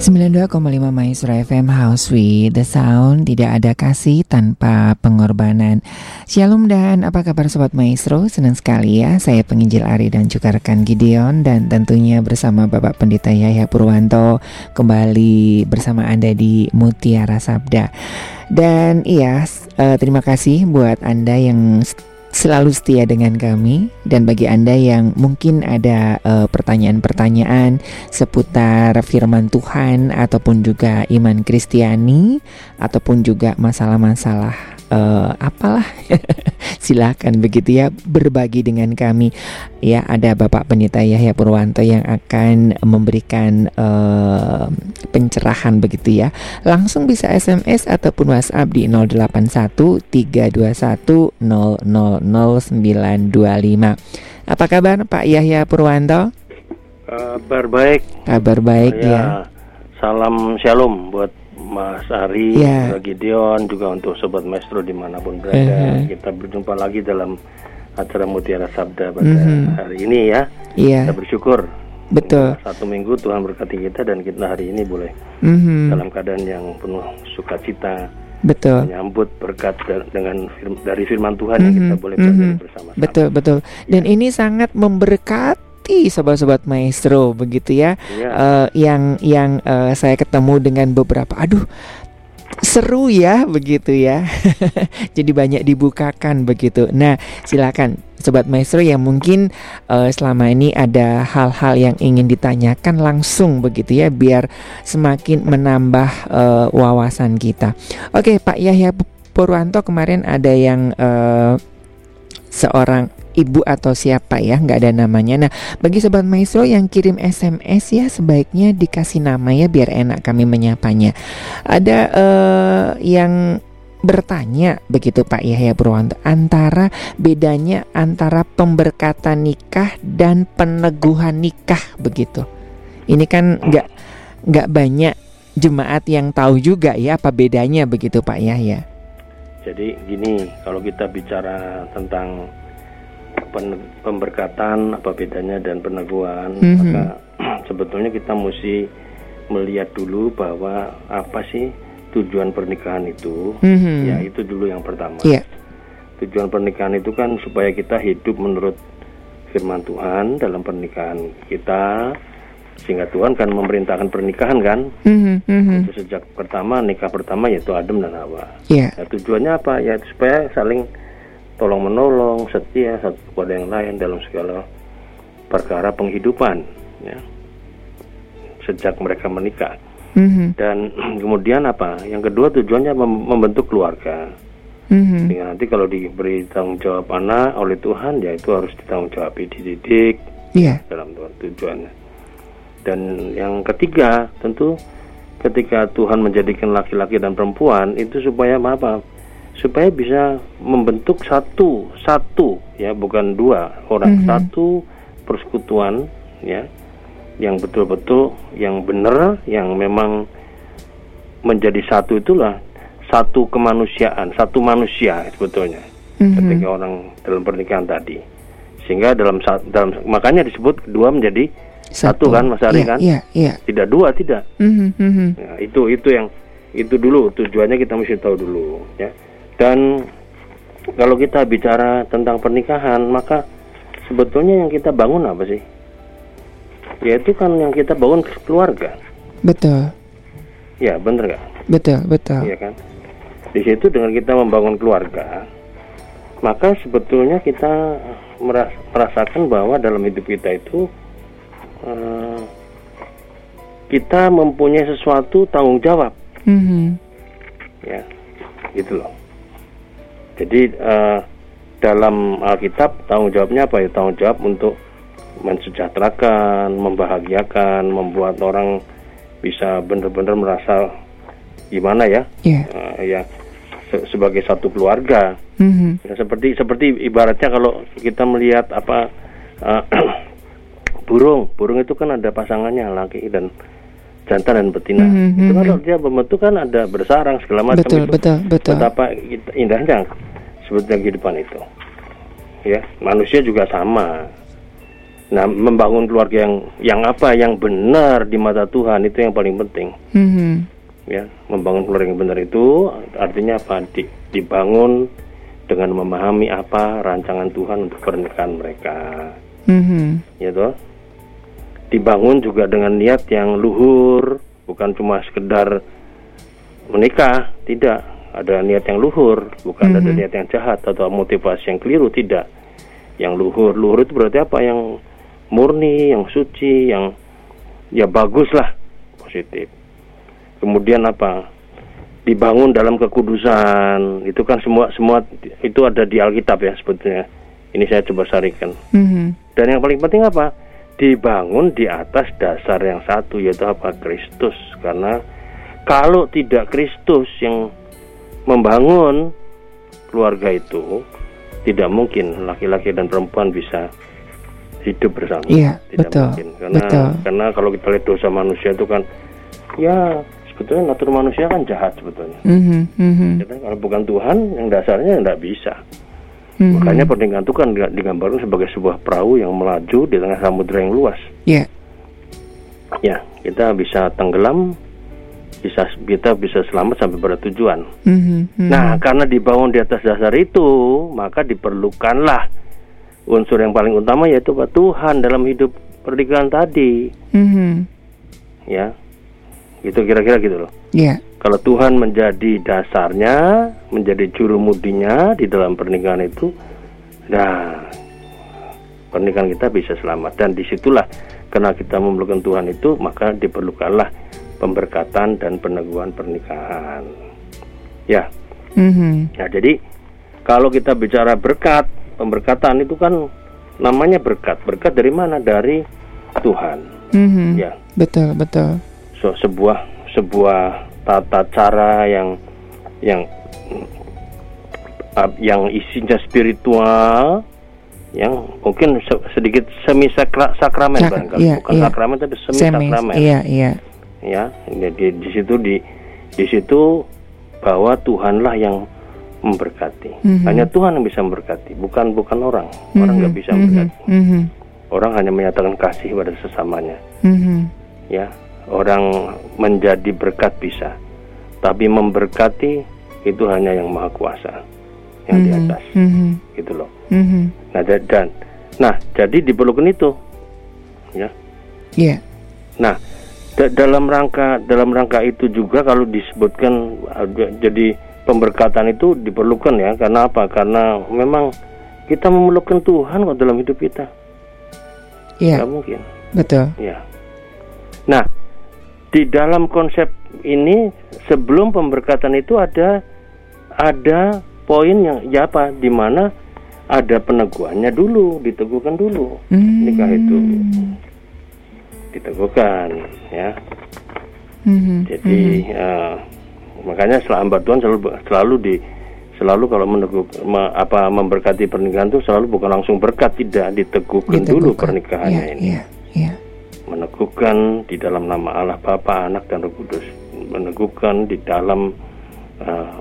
92,5 Maestro FM House with the Sound. Tidak ada kasih tanpa pengorbanan. Shalom dan apa kabar Sobat Maestro? Senang sekali ya. Saya penginjil Ari dan juga rekan Gideon. Dan tentunya bersama Bapak Pendeta Yahya Purwanto Kembali bersama Anda di Mutiara Sabda. Dan iya uh, terima kasih buat Anda yang selalu setia dengan kami. Dan bagi Anda yang mungkin ada eh, pertanyaan-pertanyaan seputar firman Tuhan ataupun juga iman Kristiani ataupun juga masalah-masalah uh, apalah silakan begitu ya berbagi dengan kami. Ya ada Bapak Pendeta Yahya Purwanto yang akan memberikan uh, pencerahan begitu ya. Langsung bisa SMS ataupun WhatsApp di 081 321 apa kabar Pak Yahya Purwanto? Kabar baik. Kabar baik ya. ya. Salam shalom buat Mas Ari, yeah. Gideon, juga untuk Sobat Maestro di mana pun berada. Uh -huh. Kita berjumpa lagi dalam acara Mutiara Sabda pada uh mhm. -huh. hari ini ya. Yeah. Kita bersyukur. Betul. Satu minggu Tuhan berkati kita dan kita hari ini boleh mhm. -huh. dalam keadaan yang penuh sukacita. Betul. Menyambut berkat dengan dari firman Tuhan mm -hmm. yang kita boleh belajar mm -hmm. bersama-sama. Betul, betul. Dan ya. ini sangat memberkat sobat-sobat maestro begitu ya, ya. Uh, yang yang uh, saya ketemu dengan beberapa aduh seru ya begitu ya. Jadi banyak dibukakan begitu. Nah silakan sobat maestro yang mungkin uh, selama ini ada hal-hal yang ingin ditanyakan langsung begitu ya biar semakin menambah uh, wawasan kita. Oke Pak Yahya Purwanto kemarin ada yang uh, seorang ibu atau siapa ya nggak ada namanya. Nah bagi sobat maestro yang kirim SMS ya sebaiknya dikasih nama ya biar enak kami menyapanya. Ada uh, yang bertanya begitu Pak Yahya Purwanto antara bedanya antara pemberkatan nikah dan peneguhan nikah begitu. Ini kan nggak nggak banyak jemaat yang tahu juga ya apa bedanya begitu Pak Yahya. Jadi gini kalau kita bicara tentang pemberkatan apa bedanya dan peneguhan mm -hmm. maka sebetulnya kita mesti melihat dulu bahwa apa sih tujuan pernikahan itu mm -hmm. ya itu dulu yang pertama yeah. tujuan pernikahan itu kan supaya kita hidup menurut firman Tuhan dalam pernikahan kita sehingga Tuhan kan memerintahkan pernikahan kan mm -hmm. sejak pertama nikah pertama yaitu Adam dan Hawa yeah. ya, tujuannya apa ya supaya saling tolong menolong, setia satu kepada yang lain dalam segala perkara penghidupan, ya. Sejak mereka menikah. Mm-hmm. Dan kemudian apa? Yang kedua tujuannya mem- membentuk keluarga. Mm-hmm. Sehingga nanti kalau diberi tanggung jawab anak oleh Tuhan, ya itu harus ditanggung jawab, dididik yeah. dalam tujuannya. Dan yang ketiga tentu ketika Tuhan menjadikan laki-laki dan perempuan itu supaya apa? Supaya bisa membentuk satu satu ya bukan dua orang mm -hmm. satu persekutuan ya yang betul-betul yang benar yang memang menjadi satu itulah satu kemanusiaan satu manusia sebetulnya mm -hmm. ketika orang dalam pernikahan tadi sehingga dalam dalam makanya disebut dua menjadi satu, satu kan Mas Ari yeah, kan yeah, yeah. tidak dua tidak mm -hmm. nah, itu itu yang itu dulu tujuannya kita mesti tahu dulu ya dan kalau kita bicara tentang pernikahan, maka sebetulnya yang kita bangun apa sih? Yaitu kan yang kita bangun keluarga. Betul. Ya, benar gak? Betul, betul. Iya kan? Di situ dengan kita membangun keluarga, maka sebetulnya kita merasakan bahwa dalam hidup kita itu uh, kita mempunyai sesuatu tanggung jawab. Mm -hmm. Ya, gitu loh. Jadi uh, dalam Alkitab tanggung jawabnya apa ya? Tanggung jawab untuk mensejahterakan, membahagiakan, membuat orang bisa benar-benar merasa gimana ya? Yeah. Uh, ya se sebagai satu keluarga. Mm -hmm. ya, seperti seperti ibaratnya kalau kita melihat apa uh, burung, burung itu kan ada pasangannya laki dan jantan dan betina. Mm -hmm. Itu kalau dia membentuk kan ada bersarang segala macam betul, itu. Betul, betul. Betapa indahnya sebetulnya kehidupan itu. Ya, manusia juga sama. Nah, membangun keluarga yang yang apa yang benar di mata Tuhan itu yang paling penting. Mm-hmm. Ya, membangun keluarga yang benar itu artinya apa? Di, dibangun dengan memahami apa rancangan Tuhan untuk pernikahan mereka. Mm-hmm. Ya toh. Dibangun juga dengan niat yang luhur, bukan cuma sekedar menikah, tidak. Ada niat yang luhur, bukan mm-hmm. ada niat yang jahat atau motivasi yang keliru, tidak. Yang luhur, luhur itu berarti apa? Yang murni, yang suci, yang ya bagus lah, positif. Kemudian apa? Dibangun dalam kekudusan. Itu kan semua semua itu ada di Alkitab ya sebetulnya. Ini saya coba sarikan. Mm-hmm. Dan yang paling penting apa? Dibangun di atas dasar yang satu yaitu apa? Kristus. Karena kalau tidak Kristus yang membangun keluarga itu, tidak mungkin laki-laki dan perempuan bisa hidup bersama. Iya, Tidak betul. Mungkin. Karena betul. karena kalau kita lihat dosa manusia itu kan ya sebetulnya natur manusia kan jahat sebetulnya. Mm-hmm, mm-hmm. kalau bukan Tuhan yang dasarnya tidak bisa. Mm-hmm. Makanya pernikahan itu kan digambarkan sebagai sebuah perahu yang melaju di tengah samudera yang luas. Iya. Yeah. Ya, kita bisa tenggelam, bisa kita bisa selamat sampai pada tujuan. Mm-hmm, Nah, karena dibangun di atas dasar itu, maka diperlukanlah unsur yang paling utama yaitu Pak Tuhan dalam hidup pernikahan tadi. Mm-hmm. Ya, itu kira-kira gitu loh. Yeah. Kalau Tuhan menjadi dasarnya, menjadi juru mudinya di dalam pernikahan itu, nah pernikahan kita bisa selamat. Dan di situlah karena kita memerlukan Tuhan itu, maka diperlukanlah pemberkatan dan peneguhan pernikahan. Ya. Mm-hmm. Nah, jadi kalau kita bicara berkat, pemberkatan itu kan namanya berkat. Berkat dari mana? Dari Tuhan. Mm-hmm. Ya. Betul, betul. So sebuah sebuah tata cara yang yang yang isinya spiritual yang mungkin sedikit semi sakra, sakramen Sak barangkali iya, bukan iya. sakramen tapi semi, semi sakramen. Iya, iya. Ya, di, di, situ di di situ bahwa Tuhanlah yang memberkati. Mm-hmm. Hanya Tuhan yang bisa memberkati, bukan bukan orang. Mm-hmm. Orang nggak bisa memberkati. Mm-hmm. Orang hanya menyatakan kasih pada sesamanya. Mm-hmm. Ya, orang menjadi berkat bisa, tapi memberkati itu hanya yang maha kuasa, yang mm-hmm. di atas, mm-hmm. gitu loh. Mm-hmm. Nah dan, nah jadi diperlukan itu, ya. Iya. Yeah. Nah dalam rangka dalam rangka itu juga kalau disebutkan jadi pemberkatan itu diperlukan ya. Karena apa? Karena memang kita memerlukan Tuhan kok dalam hidup kita. Iya. Gak mungkin. Betul. Ya nah di dalam konsep ini sebelum pemberkatan itu ada ada poin yang ya apa? Di mana ada peneguhannya dulu diteguhkan dulu. Hmm. nikah itu diteguhkan ya hmm. jadi hmm. Uh, makanya setelah hamba Tuhan selalu selalu di selalu kalau meneguh me, apa memberkati pernikahan itu selalu bukan langsung berkat tidak diteguhkan, diteguhkan. dulu pernikahannya ya, ini ya, ya. meneguhkan di dalam nama Allah Bapa Anak dan Roh Kudus meneguhkan di dalam uh,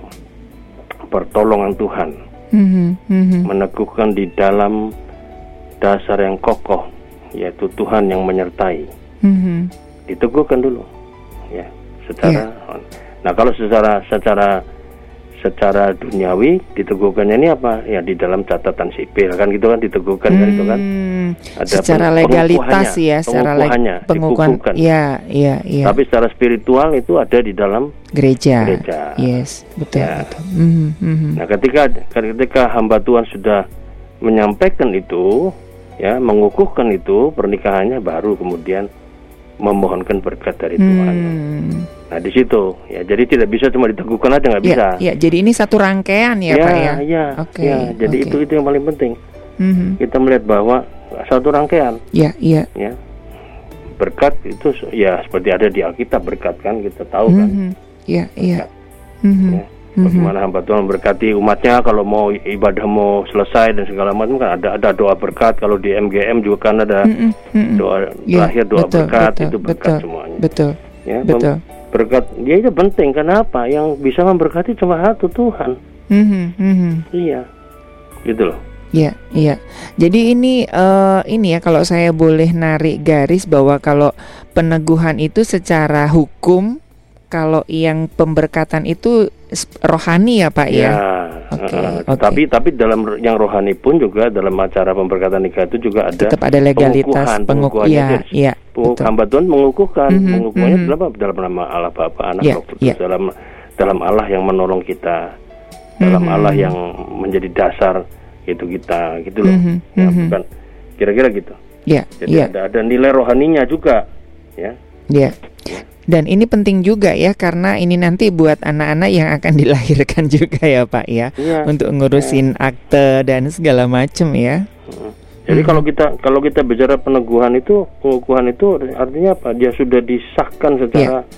pertolongan Tuhan mm-hmm, mm-hmm. meneguhkan di dalam dasar yang kokoh yaitu Tuhan yang menyertai mm-hmm. diteguhkan dulu ya secara yeah. Nah kalau secara secara secara duniawi diteguhkannya ini apa? Ya di dalam catatan sipil kan gitu kan diteguhkan hmm, kan itu kan. Hmm, Ada secara legalitas ya, secara pengukuhannya, pengukuhan. Iya, iya, iya. Tapi secara spiritual itu ada di dalam gereja. Gereja. Yes, betul, ya. betul. Mm -hmm. Nah, ketika ketika hamba Tuhan sudah menyampaikan itu, ya, mengukuhkan itu pernikahannya baru kemudian memohonkan berkat dari Tuhan. Hmm. Nah di situ ya jadi tidak bisa cuma diteguhkan aja nggak ya, bisa. Ya, jadi ini satu rangkaian ya, ya Pak ya. Iya. Oke. Okay, ya, jadi okay. itu itu yang paling penting. Mm-hmm. Kita melihat bahwa satu rangkaian. Iya iya. Ya. Berkat itu ya seperti ada di Alkitab berkat kan kita tahu kan. Mm-hmm. Iya iya. Mm-hmm. Ya. Bagaimana hamba Tuhan berkati umatnya kalau mau ibadah mau selesai dan segala macam kan ada ada doa berkat kalau di MGM juga kan ada mm -mm, doa yeah, terakhir doa betul, berkat betul, itu berkat betul, semuanya. Betul. Ya, betul. Berkat dia itu penting kenapa? Yang bisa memberkati cuma satu Tuhan. Mm -hmm, mm -hmm. Iya, gitu loh. Iya, iya. Jadi ini uh, ini ya kalau saya boleh narik garis bahwa kalau peneguhan itu secara hukum kalau yang pemberkatan itu rohani ya Pak ya. ya okay, uh, okay. Tapi tapi dalam yang rohani pun juga dalam acara pemberkatan nikah itu juga ada tetap ada legalitas pengukuhan. Iya, iya. Hamba Tuhan mengukuhkan, mm -hmm, mengukuhnya mm -hmm. dalam dalam nama Allah Bapa, Anak, yeah, Roh Kudus, yeah. dalam dalam Allah yang menolong kita, dalam mm -hmm. Allah yang menjadi dasar itu kita gitu loh. Mm -hmm, ya, mm -hmm. bukan kira-kira gitu. Yeah, Jadi yeah. ada ada nilai rohaninya juga, ya. Iya. Yeah. Dan ini penting juga ya karena ini nanti buat anak-anak yang akan dilahirkan juga ya Pak ya, ya untuk ngurusin ya. akte dan segala macam ya. Jadi hmm. kalau kita kalau kita bicara peneguhan itu pengukuhan itu artinya apa? Dia sudah disahkan secara ya.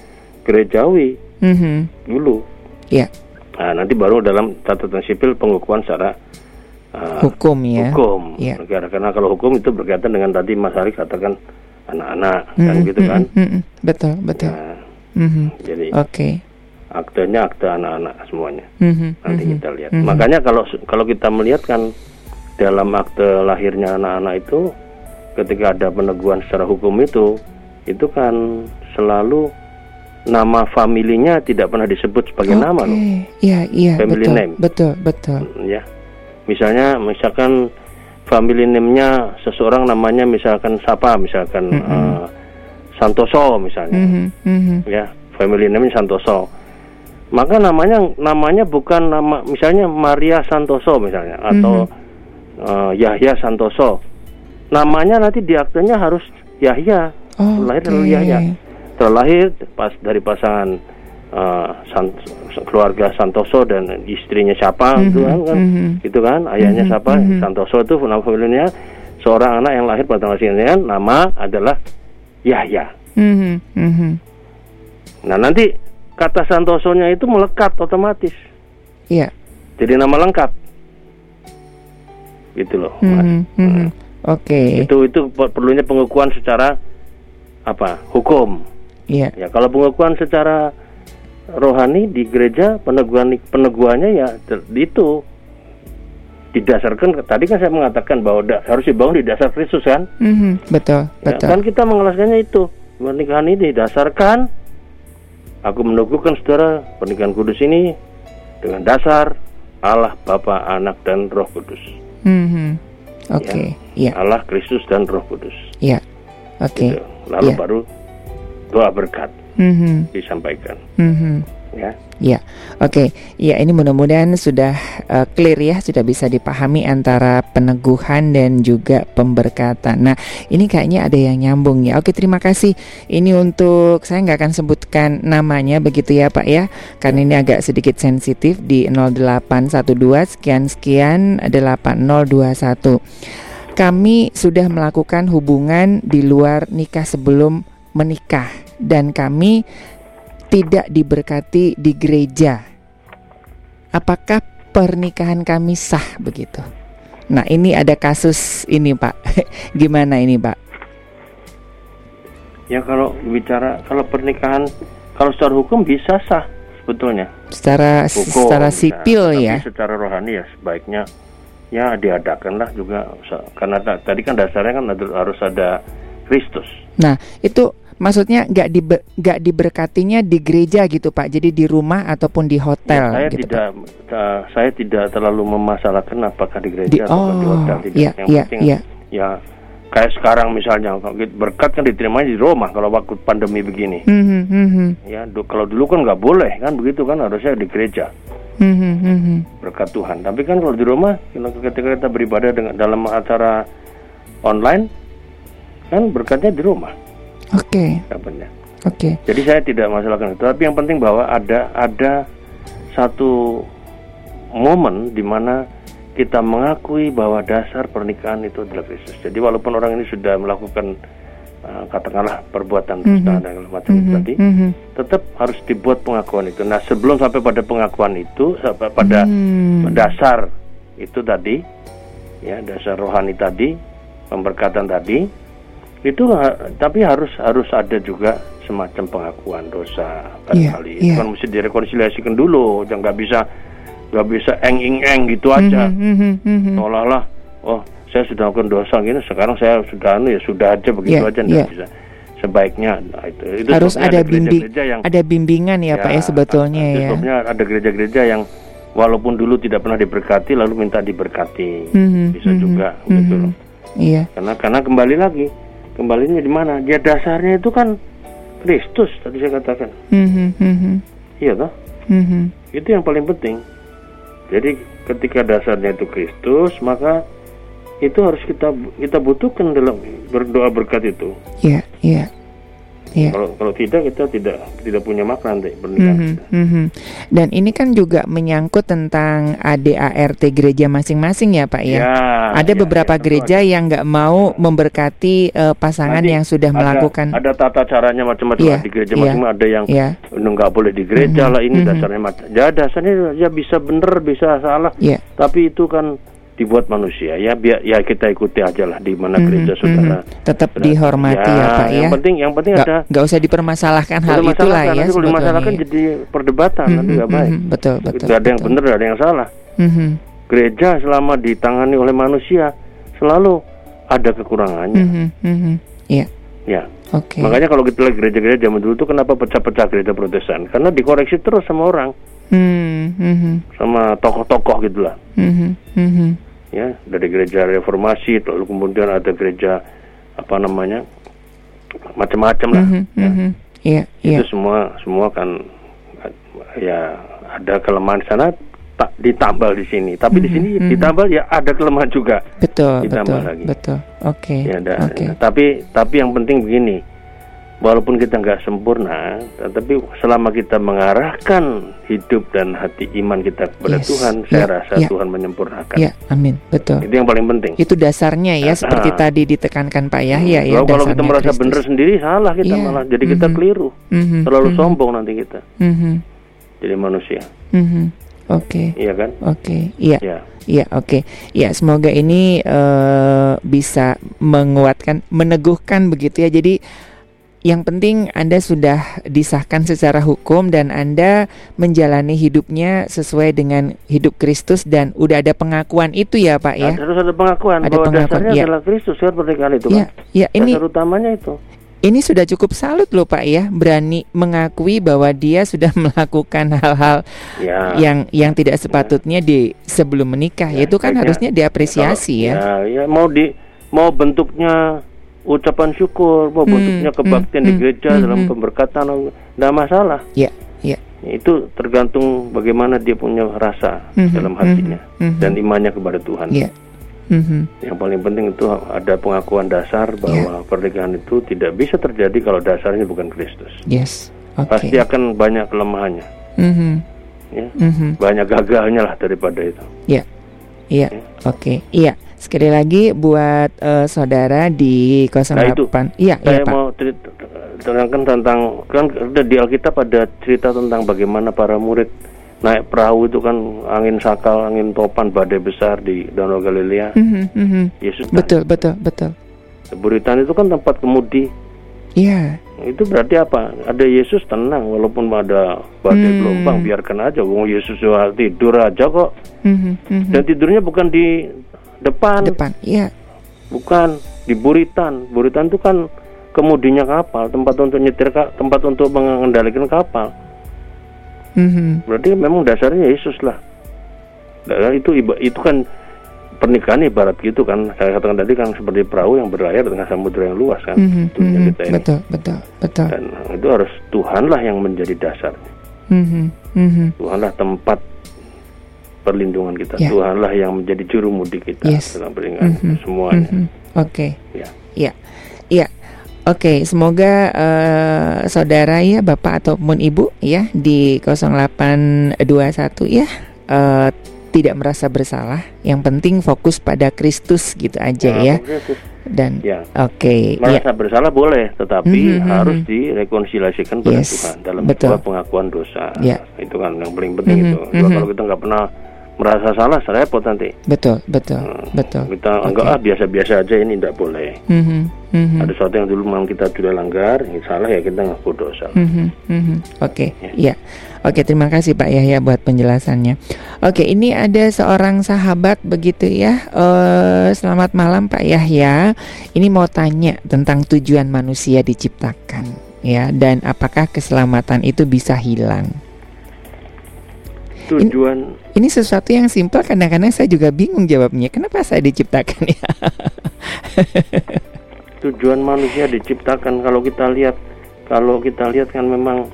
gerejawi hmm. dulu. Ya. Nah, nanti baru dalam catatan sipil pengukuhan secara uh, hukum ya. Hukum ya. karena kalau hukum itu berkaitan dengan tadi Mas Ari katakan anak-anak mm-hmm, kan gitu kan mm-hmm, betul betul nah, mm-hmm. jadi oke okay. aktenya akte anak-anak semuanya mm-hmm, nanti mm-hmm, kita lihat mm-hmm. makanya kalau kalau kita melihat kan dalam akte lahirnya anak-anak itu ketika ada peneguhan secara hukum itu itu kan selalu nama familinya tidak pernah disebut sebagai okay. nama loh. Iya, iya, Family betul, name. Betul, betul. Ya. Misalnya misalkan family name-nya seseorang namanya misalkan siapa misalkan mm -hmm. uh, Santoso misalnya mm -hmm. ya family name Santoso maka namanya namanya bukan nama misalnya Maria Santoso misalnya atau mm -hmm. uh, Yahya Santoso namanya nanti di aktenya harus Yahya oh, lahir okay. dari Yahya terlahir pas dari pasangan uh, San, keluarga Santoso dan istrinya siapa mm-hmm, gitu kan, kan mm-hmm. gitu kan ayahnya mm-hmm, siapa mm-hmm. Santoso itu nama familinya seorang anak yang lahir pada tanggal sekian nama adalah Yahya. Mm-hmm, mm-hmm. Nah nanti kata Santosonya itu melekat otomatis. Iya. Yeah. Jadi nama lengkap. Gitu loh. Mm-hmm, mm-hmm. Oke. Okay. Itu itu perlunya pengukuhan secara apa? Hukum. Iya. Yeah. Ya kalau pengukuhan secara rohani di gereja peneguhan peneguhannya ya itu didasarkan tadi kan saya mengatakan bahwa da, harus dibangun di dasar Kristus kan mm-hmm, betul ya, betul kan kita mengelaskannya itu pernikahan ini didasarkan aku meneguhkan saudara pernikahan kudus ini dengan dasar Allah Bapa Anak dan Roh Kudus mm-hmm. oke okay. ya. ya Allah Kristus dan Roh Kudus ya oke okay. gitu. lalu ya. baru doa berkat mm-hmm. disampaikan. Mm-hmm. Ya. Ya, oke. Okay. Ya, ini mudah-mudahan sudah uh, clear ya, sudah bisa dipahami antara peneguhan dan juga pemberkatan. Nah, ini kayaknya ada yang nyambung ya. Oke, terima kasih. Ini untuk saya nggak akan sebutkan namanya begitu ya, Pak ya, karena ini agak sedikit sensitif di 0812 sekian sekian 8021. Kami sudah melakukan hubungan di luar nikah sebelum menikah dan kami tidak diberkati di gereja. Apakah pernikahan kami sah begitu? Nah, ini ada kasus ini, Pak. Gimana ini, Pak? Ya kalau bicara kalau pernikahan kalau secara hukum bisa sah sebetulnya. Secara hukum, secara sipil ya. Tapi secara rohani ya sebaiknya ya diadakanlah juga karena tadi kan dasarnya kan harus ada Kristus. Nah, itu maksudnya nggak di nggak diberkatinya di gereja gitu Pak. Jadi di rumah ataupun di hotel. Ya, saya gitu, tidak uh, saya tidak terlalu memasalahkan apakah di gereja di, atau oh, di hotel tidak. Iya, Yang iya, penting iya. ya kayak sekarang misalnya berkat kan diterima di rumah kalau waktu pandemi begini. Mm -hmm, Ya kalau dulu kan nggak boleh kan begitu kan harusnya di gereja. Mm -hmm. Berkat Tuhan. Tapi kan kalau di rumah ketika kita beribadah dengan dalam acara online kan berkatnya di rumah. Oke. Okay. Oke. Okay. Jadi saya tidak masalahkan itu, tapi yang penting bahwa ada ada satu momen di mana kita mengakui bahwa dasar pernikahan itu adalah Kristus. Jadi walaupun orang ini sudah melakukan uh, katakanlah perbuatan mm -hmm. dan macam mm -hmm. tadi, mm -hmm. tetap harus dibuat pengakuan itu. Nah sebelum sampai pada pengakuan itu, sampai pada mm. dasar itu tadi, ya dasar rohani tadi, pemberkatan tadi, itu tapi harus harus ada juga semacam pengakuan dosa yeah, kali yeah. kan mesti direkonsiliasikan dulu jangan nggak bisa nggak bisa eng eng eng gitu aja mm -hmm, mm -hmm. seolah-olah oh saya sudah melakukan dosa gini sekarang saya sudah anu ya sudah aja begitu yeah, aja yeah. bisa sebaiknya nah, itu, itu harus ada bimbing yang ada bimbingan ya, ya Pak ya sebetulnya ya ada gereja-gereja yang walaupun dulu tidak pernah diberkati lalu minta diberkati mm-hmm, bisa mm-hmm, juga mm-hmm. gitu loh iya karena karena kembali lagi kembalinya di mana dia dasarnya itu kan Kristus tadi saya katakan mm-hmm, mm-hmm. iya toh mm-hmm. itu yang paling penting jadi ketika dasarnya itu Kristus maka itu harus kita kita butuhkan dalam berdoa berkat itu. Iya, iya. Yeah. Kalau kalau tidak kita tidak tidak punya makna nanti pernikahan. Mm -hmm, mm -hmm. Dan ini kan juga menyangkut tentang ADART gereja masing-masing ya Pak ya. ya ada ya, beberapa ya, gereja ada. yang nggak mau memberkati uh, pasangan Nanti yang sudah ada, melakukan. Ada tata caranya macam-macam yeah, di gereja yeah, masing-masing. Ada yang yeah. nggak boleh di gereja mm -hmm, lah ini mm -hmm. dasarnya. Ya dasarnya ya bisa benar bisa salah. Yeah. Tapi itu kan dibuat manusia ya biar ya kita ikuti aja lah di mana mm -hmm, gereja saudara mm -hmm. tetap Benar. dihormati ya, ya pak ya yang penting yang penting gak, ada nggak usah dipermasalahkan hal itu lah ya kalau dimasalahkan jadi perdebatan mm -hmm, nanti nggak baik mm -hmm, betul betul itu ada yang benar ada yang salah mm -hmm. gereja selama ditangani oleh manusia selalu ada kekurangannya mm -hmm, mm -hmm. ya ya Okay. Makanya kalau kita lihat gereja-gereja zaman dulu itu kenapa pecah-pecah gereja Protestan? Karena dikoreksi terus sama orang, mm -hmm. sama tokoh-tokoh gitulah. Mm -hmm ya dari gereja reformasi lalu kemudian ada gereja apa namanya macam-macam lah mm -hmm, ya. Mm -hmm. Yeah, itu yeah. semua semua kan ya ada kelemahan di sana tak ditambal di sini tapi mm -hmm, di sini mm -hmm. ditambal ya ada kelemahan juga betul ditambal betul lagi. betul oke okay, ya, okay. tapi tapi yang penting begini walaupun kita nggak sempurna, tetapi selama kita mengarahkan hidup dan hati iman kita kepada yes. Tuhan, ya, saya rasa ya. Tuhan menyempurnakan. Ya, amin, betul. Itu yang paling penting. Itu dasarnya ya, nah, seperti nah. tadi ditekankan Pak Yahya ya. Kalau, kita merasa benar sendiri, salah kita ya. malah. Jadi kita mm -hmm. keliru, mm -hmm. terlalu mm -hmm. sombong nanti kita. Mm -hmm. Jadi manusia. Mm -hmm. Oke. Okay. Iya kan? Oke. Okay. Iya. Ya. Iya, oke. Okay. Ya, semoga ini uh, bisa menguatkan, meneguhkan begitu ya. Jadi yang penting Anda sudah disahkan secara hukum dan Anda menjalani hidupnya sesuai dengan hidup Kristus dan udah ada pengakuan itu ya Pak ya. Harus ada pengakuan ada bahwa pengakuan, dasarnya ya. adalah Kristus kan pernikahan itu ya, kan. Ya, ini Dasar utamanya itu. Ini sudah cukup salut loh Pak ya, berani mengakui bahwa dia sudah melakukan hal-hal ya. yang yang tidak sepatutnya ya. di sebelum menikah. Ya, itu kan harusnya diapresiasi kalau, ya. Ya, ya mau di mau bentuknya ucapan syukur, bahwa hmm, bentuknya kebaktian hmm, di gereja hmm, dalam hmm. pemberkatan, tidak masalah. Ya, ya. Itu tergantung bagaimana dia punya rasa hmm, dalam hatinya hmm, hmm, dan imannya kepada Tuhan. Ya. hmm Yang paling penting itu ada pengakuan dasar bahwa yeah. pernikahan itu tidak bisa terjadi kalau dasarnya bukan Kristus. Yes. Okay. Pasti akan banyak kelemahannya. Mm-hmm. Ya. Mm-hmm. Banyak gagalnya lah daripada itu. Iya. Iya. Ya. Oke. Iya. Sekali lagi buat uh, saudara di 08. Nah itu, iya, saya iya, Pak. mau terangkan tentang kan di Alkitab ada cerita tentang bagaimana para murid naik perahu itu kan angin sakal, angin topan, badai besar di Danau Galilea. Mm -hmm, mm -hmm. Yesus betul, betul, betul. Buritan itu kan tempat kemudi. Iya. Yeah. Itu berarti apa? Ada Yesus tenang walaupun ada badai mm. gelombang, biarkan aja. Wong Yesus tidur aja kok. Mm -hmm, mm -hmm. Dan tidurnya bukan di depan. Depan, iya. Bukan di Buritan. Buritan itu kan kemudinya kapal, tempat untuk nyetir tempat untuk mengendalikan kapal. Mm-hmm. Berarti memang dasarnya Yesus lah. Dan itu itu kan pernikahan ibarat gitu kan saya katakan tadi kan seperti perahu yang berlayar dengan samudera yang luas kan mm-hmm. mm-hmm. kita ini. betul betul betul dan itu harus Tuhanlah yang menjadi dasar mm-hmm. Mm-hmm. Tuhanlah tempat perlindungan kita. Yeah. Tuhanlah yang menjadi juru mudi kita yes. dalam peringatan mm -hmm. semuanya. Mm -hmm. Oke. Okay. Ya. Ya. Ya. Oke, okay, semoga uh, saudara ya, Bapak ataupun Ibu ya di 0821 ya uh, tidak merasa bersalah. Yang penting fokus pada Kristus gitu aja ya. ya. Dan ya. oke, okay, merasa ya. bersalah boleh, tetapi mm -hmm. harus direkonsiliasikan pada yes, Tuhan dalam sebuah pengakuan dosa. Ya. Itu kan yang paling penting mm -hmm. itu. Mm -hmm. Kalau kita nggak pernah merasa salah repot nanti. Betul, betul, hmm. betul. Kita okay. anggap ah biasa-biasa aja ini tidak boleh. Mm-hmm. Mm-hmm. Ada sesuatu yang dulu memang kita sudah langgar, ini salah ya kita ngaku dosa. Mm-hmm. Mm-hmm. Oke, okay. ya. ya. Oke, terima kasih Pak Yahya buat penjelasannya. Oke, ini ada seorang sahabat begitu ya. Uh, selamat malam Pak Yahya. Ini mau tanya tentang tujuan manusia diciptakan ya dan apakah keselamatan itu bisa hilang? Tujuan ini, sesuatu yang simpel kadang-kadang saya juga bingung jawabnya. Kenapa saya diciptakan ya? Tujuan manusia diciptakan kalau kita lihat kalau kita lihat kan memang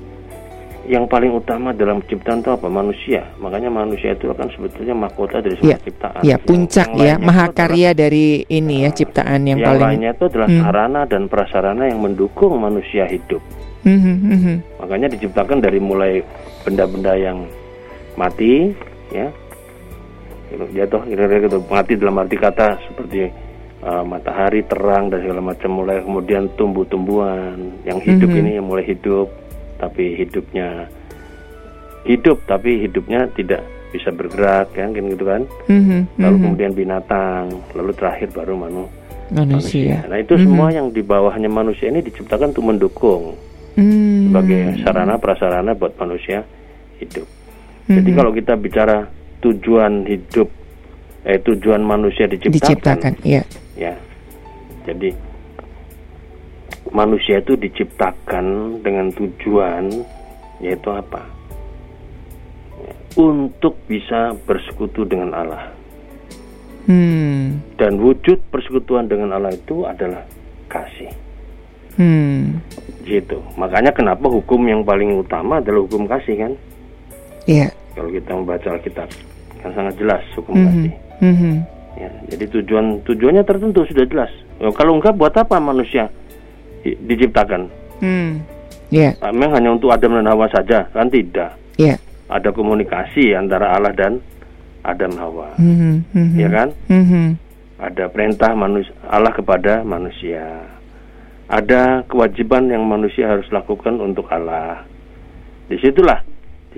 yang paling utama dalam ciptaan itu apa manusia makanya manusia itu akan sebetulnya mahkota dari semua ya, ciptaan ya puncak yang, yang ya mahakarya dari ini ya ciptaan yang, yang paling lainnya itu adalah hmm. sarana dan prasarana yang mendukung manusia hidup hmm, hmm. makanya diciptakan dari mulai benda-benda yang mati ya jatuh kira-kira gitu mati dalam arti kata seperti uh, matahari terang dan segala macam mulai kemudian tumbuh-tumbuhan yang hidup -hmm. ini yang mulai hidup tapi hidupnya hidup tapi hidupnya tidak bisa bergerak kan gitu kan mm-hmm, lalu mm-hmm. kemudian binatang lalu terakhir baru manu, manusia. manusia nah itu mm-hmm. semua yang di bawahnya manusia ini diciptakan untuk mendukung mm-hmm. sebagai sarana prasarana buat manusia hidup mm-hmm. jadi kalau kita bicara tujuan hidup eh tujuan manusia diciptakan, diciptakan ya ya jadi manusia itu diciptakan dengan tujuan yaitu apa? Untuk bisa bersekutu dengan Allah. Hmm. Dan wujud persekutuan dengan Allah itu adalah kasih. Hmm. Gitu. Makanya kenapa hukum yang paling utama adalah hukum kasih kan? Iya. Yeah. Kalau kita membaca Alkitab kan sangat jelas hukum mm -hmm. kasih. Mm -hmm. Ya, jadi tujuan tujuannya tertentu sudah jelas. Ya, kalau enggak buat apa manusia diciptakan. Hmm. Yeah. Memang hanya untuk Adam dan Hawa saja, kan tidak. Yeah. Ada komunikasi antara Allah dan Adam Hawa, mm-hmm. Mm-hmm. ya kan? Mm-hmm. Ada perintah manusia Allah kepada manusia. Ada kewajiban yang manusia harus lakukan untuk Allah. Di situlah,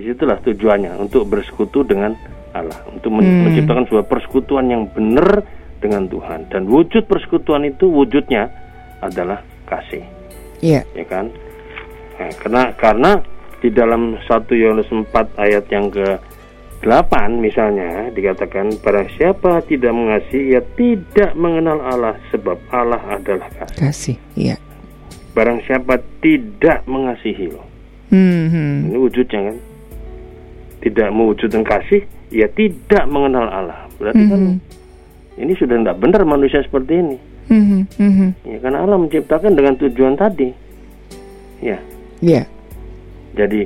di situlah tujuannya untuk bersekutu dengan Allah, untuk mm. menciptakan sebuah persekutuan yang benar dengan Tuhan. Dan wujud persekutuan itu wujudnya adalah kasih. Iya. Ya kan? Nah, karena karena di dalam 1 Yohanes 4 ayat yang ke 8 misalnya dikatakan barang siapa tidak mengasihi ia tidak mengenal Allah sebab Allah adalah kasih. Kasih, iya. Barang siapa tidak mengasihi loh. Hmm, hmm. Ini wujudnya kan. Tidak mewujudkan kasih, ia tidak mengenal Allah. Berarti kan hmm. kan ini sudah tidak benar manusia seperti ini. Mm-hmm, mm-hmm. Ya karena Allah menciptakan dengan tujuan tadi. Ya. Iya. Yeah. Jadi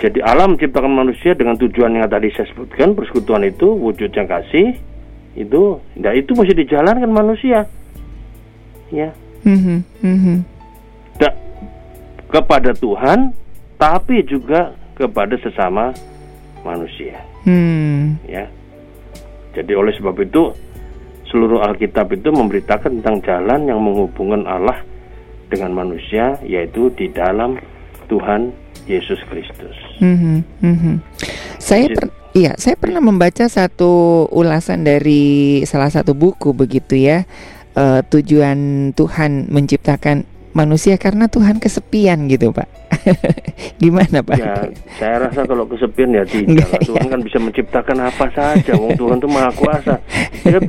jadi Allah menciptakan manusia dengan tujuan yang tadi saya sebutkan persekutuan itu wujudnya kasih itu nah itu masih dijalankan manusia. Ya. Mm-hmm, mm-hmm. Da, kepada Tuhan tapi juga kepada sesama manusia. Hmm. Ya. Jadi oleh sebab itu seluruh Alkitab itu memberitakan tentang jalan yang menghubungkan Allah dengan manusia yaitu di dalam Tuhan Yesus Kristus. Mm -hmm, mm -hmm. Saya per, iya, saya pernah membaca satu ulasan dari salah satu buku begitu ya. Uh, tujuan Tuhan menciptakan manusia karena Tuhan kesepian gitu, Pak. Gimana, Pak? Ya, saya rasa kalau kesepian ya tidak. Tuhan ya. kan bisa menciptakan apa saja. Wong Tuhan itu maha kuasa. Dia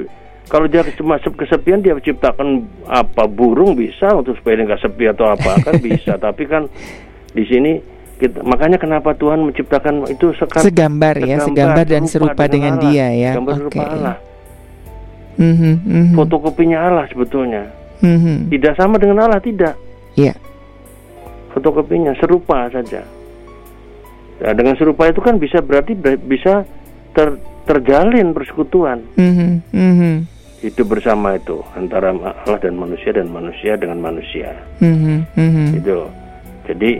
kalau dia cuma kesepian dia ciptakan apa burung bisa untuk supaya dia nggak sepi atau apa kan bisa tapi kan di sini kita, makanya kenapa Tuhan menciptakan itu sekan, segambar, ya segambar dan serupa dengan, dengan dia ya gambar okay. serupa Allah mm-hmm, mm-hmm. fotokopinya Allah sebetulnya mm-hmm. tidak sama dengan Allah tidak Iya yeah. fotokopinya serupa saja nah, dengan serupa itu kan bisa berarti bisa ter, terjalin persekutuan mm-hmm, mm-hmm hidup bersama itu antara Allah dan manusia dan manusia dengan manusia. Mm-hmm, mm-hmm. Itu. Jadi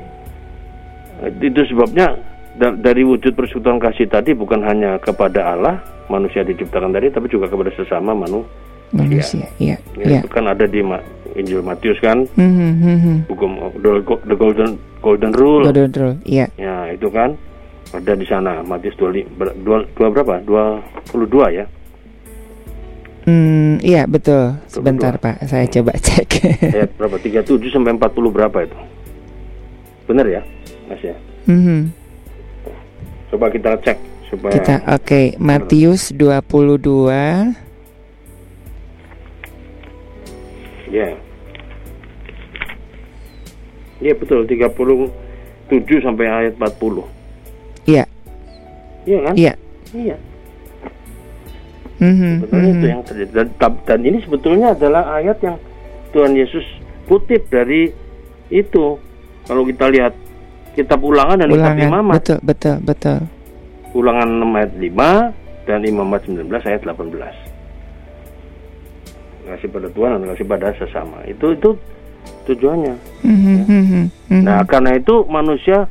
itu sebabnya dari wujud persekutuan kasih tadi bukan hanya kepada Allah manusia diciptakan tadi tapi juga kepada sesama manusia. Manusia, iya. Ya, Itu kan ada di Injil Matius kan, mm-hmm, hukum the, golden golden rule. Golden rule, iya. Ya itu kan. ada di sana Matius dua, dua, dua berapa? 22 ya. Hmm, iya betul. Sebentar Pak, saya coba cek. Ayat berapa? 37 sampai 40 berapa itu? Benar ya, Mas ya? Mm -hmm. Coba kita cek supaya Kita oke, okay. Matius 22 Ya. Iya betul 37 sampai ayat 40. Iya. Iya kan? Iya. Iya. Mm-hmm, sebetulnya mm-hmm. itu yang terjadi dan, dan ini sebetulnya adalah ayat yang Tuhan Yesus kutip dari itu kalau kita lihat kitab ulangan dan ulangan, kitab imamat betul betul betul ulangan 6 ayat 5 dan imamat 19 ayat 18 kasih pada Tuhan dan kasih pada sesama itu itu tujuannya mm-hmm, ya. mm-hmm. nah karena itu manusia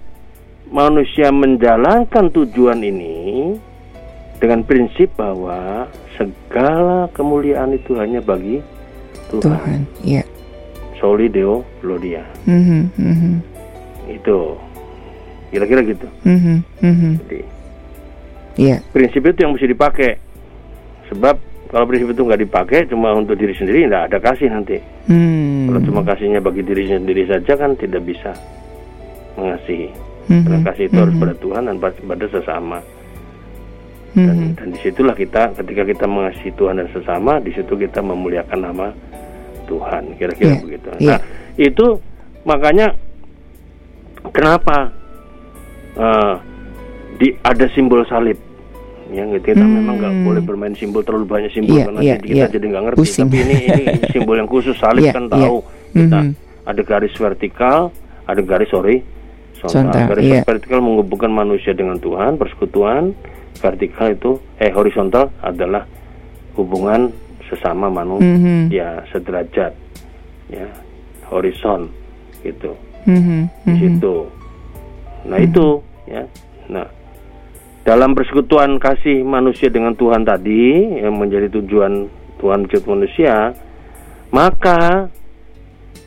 manusia menjalankan tujuan ini dengan prinsip bahwa segala kemuliaan itu hanya bagi Tuhan. Tuhan, ya. Soli Deo Gloria. Mm-hmm, mm-hmm. Itu kira-kira gitu. Mm-hmm, mm-hmm. Jadi, yeah. prinsip itu yang mesti dipakai. Sebab kalau prinsip itu nggak dipakai cuma untuk diri sendiri, nggak ada kasih nanti. Mm. Kalau cuma kasihnya bagi diri sendiri saja kan tidak bisa mengasihi. Mm-hmm. Karena kasih itu mm-hmm. harus pada Tuhan dan pada sesama dan, mm-hmm. dan di situlah kita ketika kita mengasihi Tuhan dan sesama di situ kita memuliakan nama Tuhan kira-kira yeah. begitu yeah. nah itu makanya kenapa uh, di ada simbol salib ya gitu kita hmm. memang nggak boleh bermain simbol terlalu banyak simbol yeah, karena yeah, kita yeah. jadi nggak ngerti Pusing. tapi ini ini simbol yang khusus salib yeah, kan tahu yeah. kita mm-hmm. ada garis vertikal ada garis sorry Sontak. garis yeah. vertikal menghubungkan manusia dengan Tuhan persekutuan vertikal itu eh horizontal adalah hubungan sesama manusia mm -hmm. sederajat ya horizon gitu mm -hmm. di situ nah mm -hmm. itu ya nah dalam persekutuan kasih manusia dengan Tuhan tadi yang menjadi tujuan Tuhan mencipta manusia maka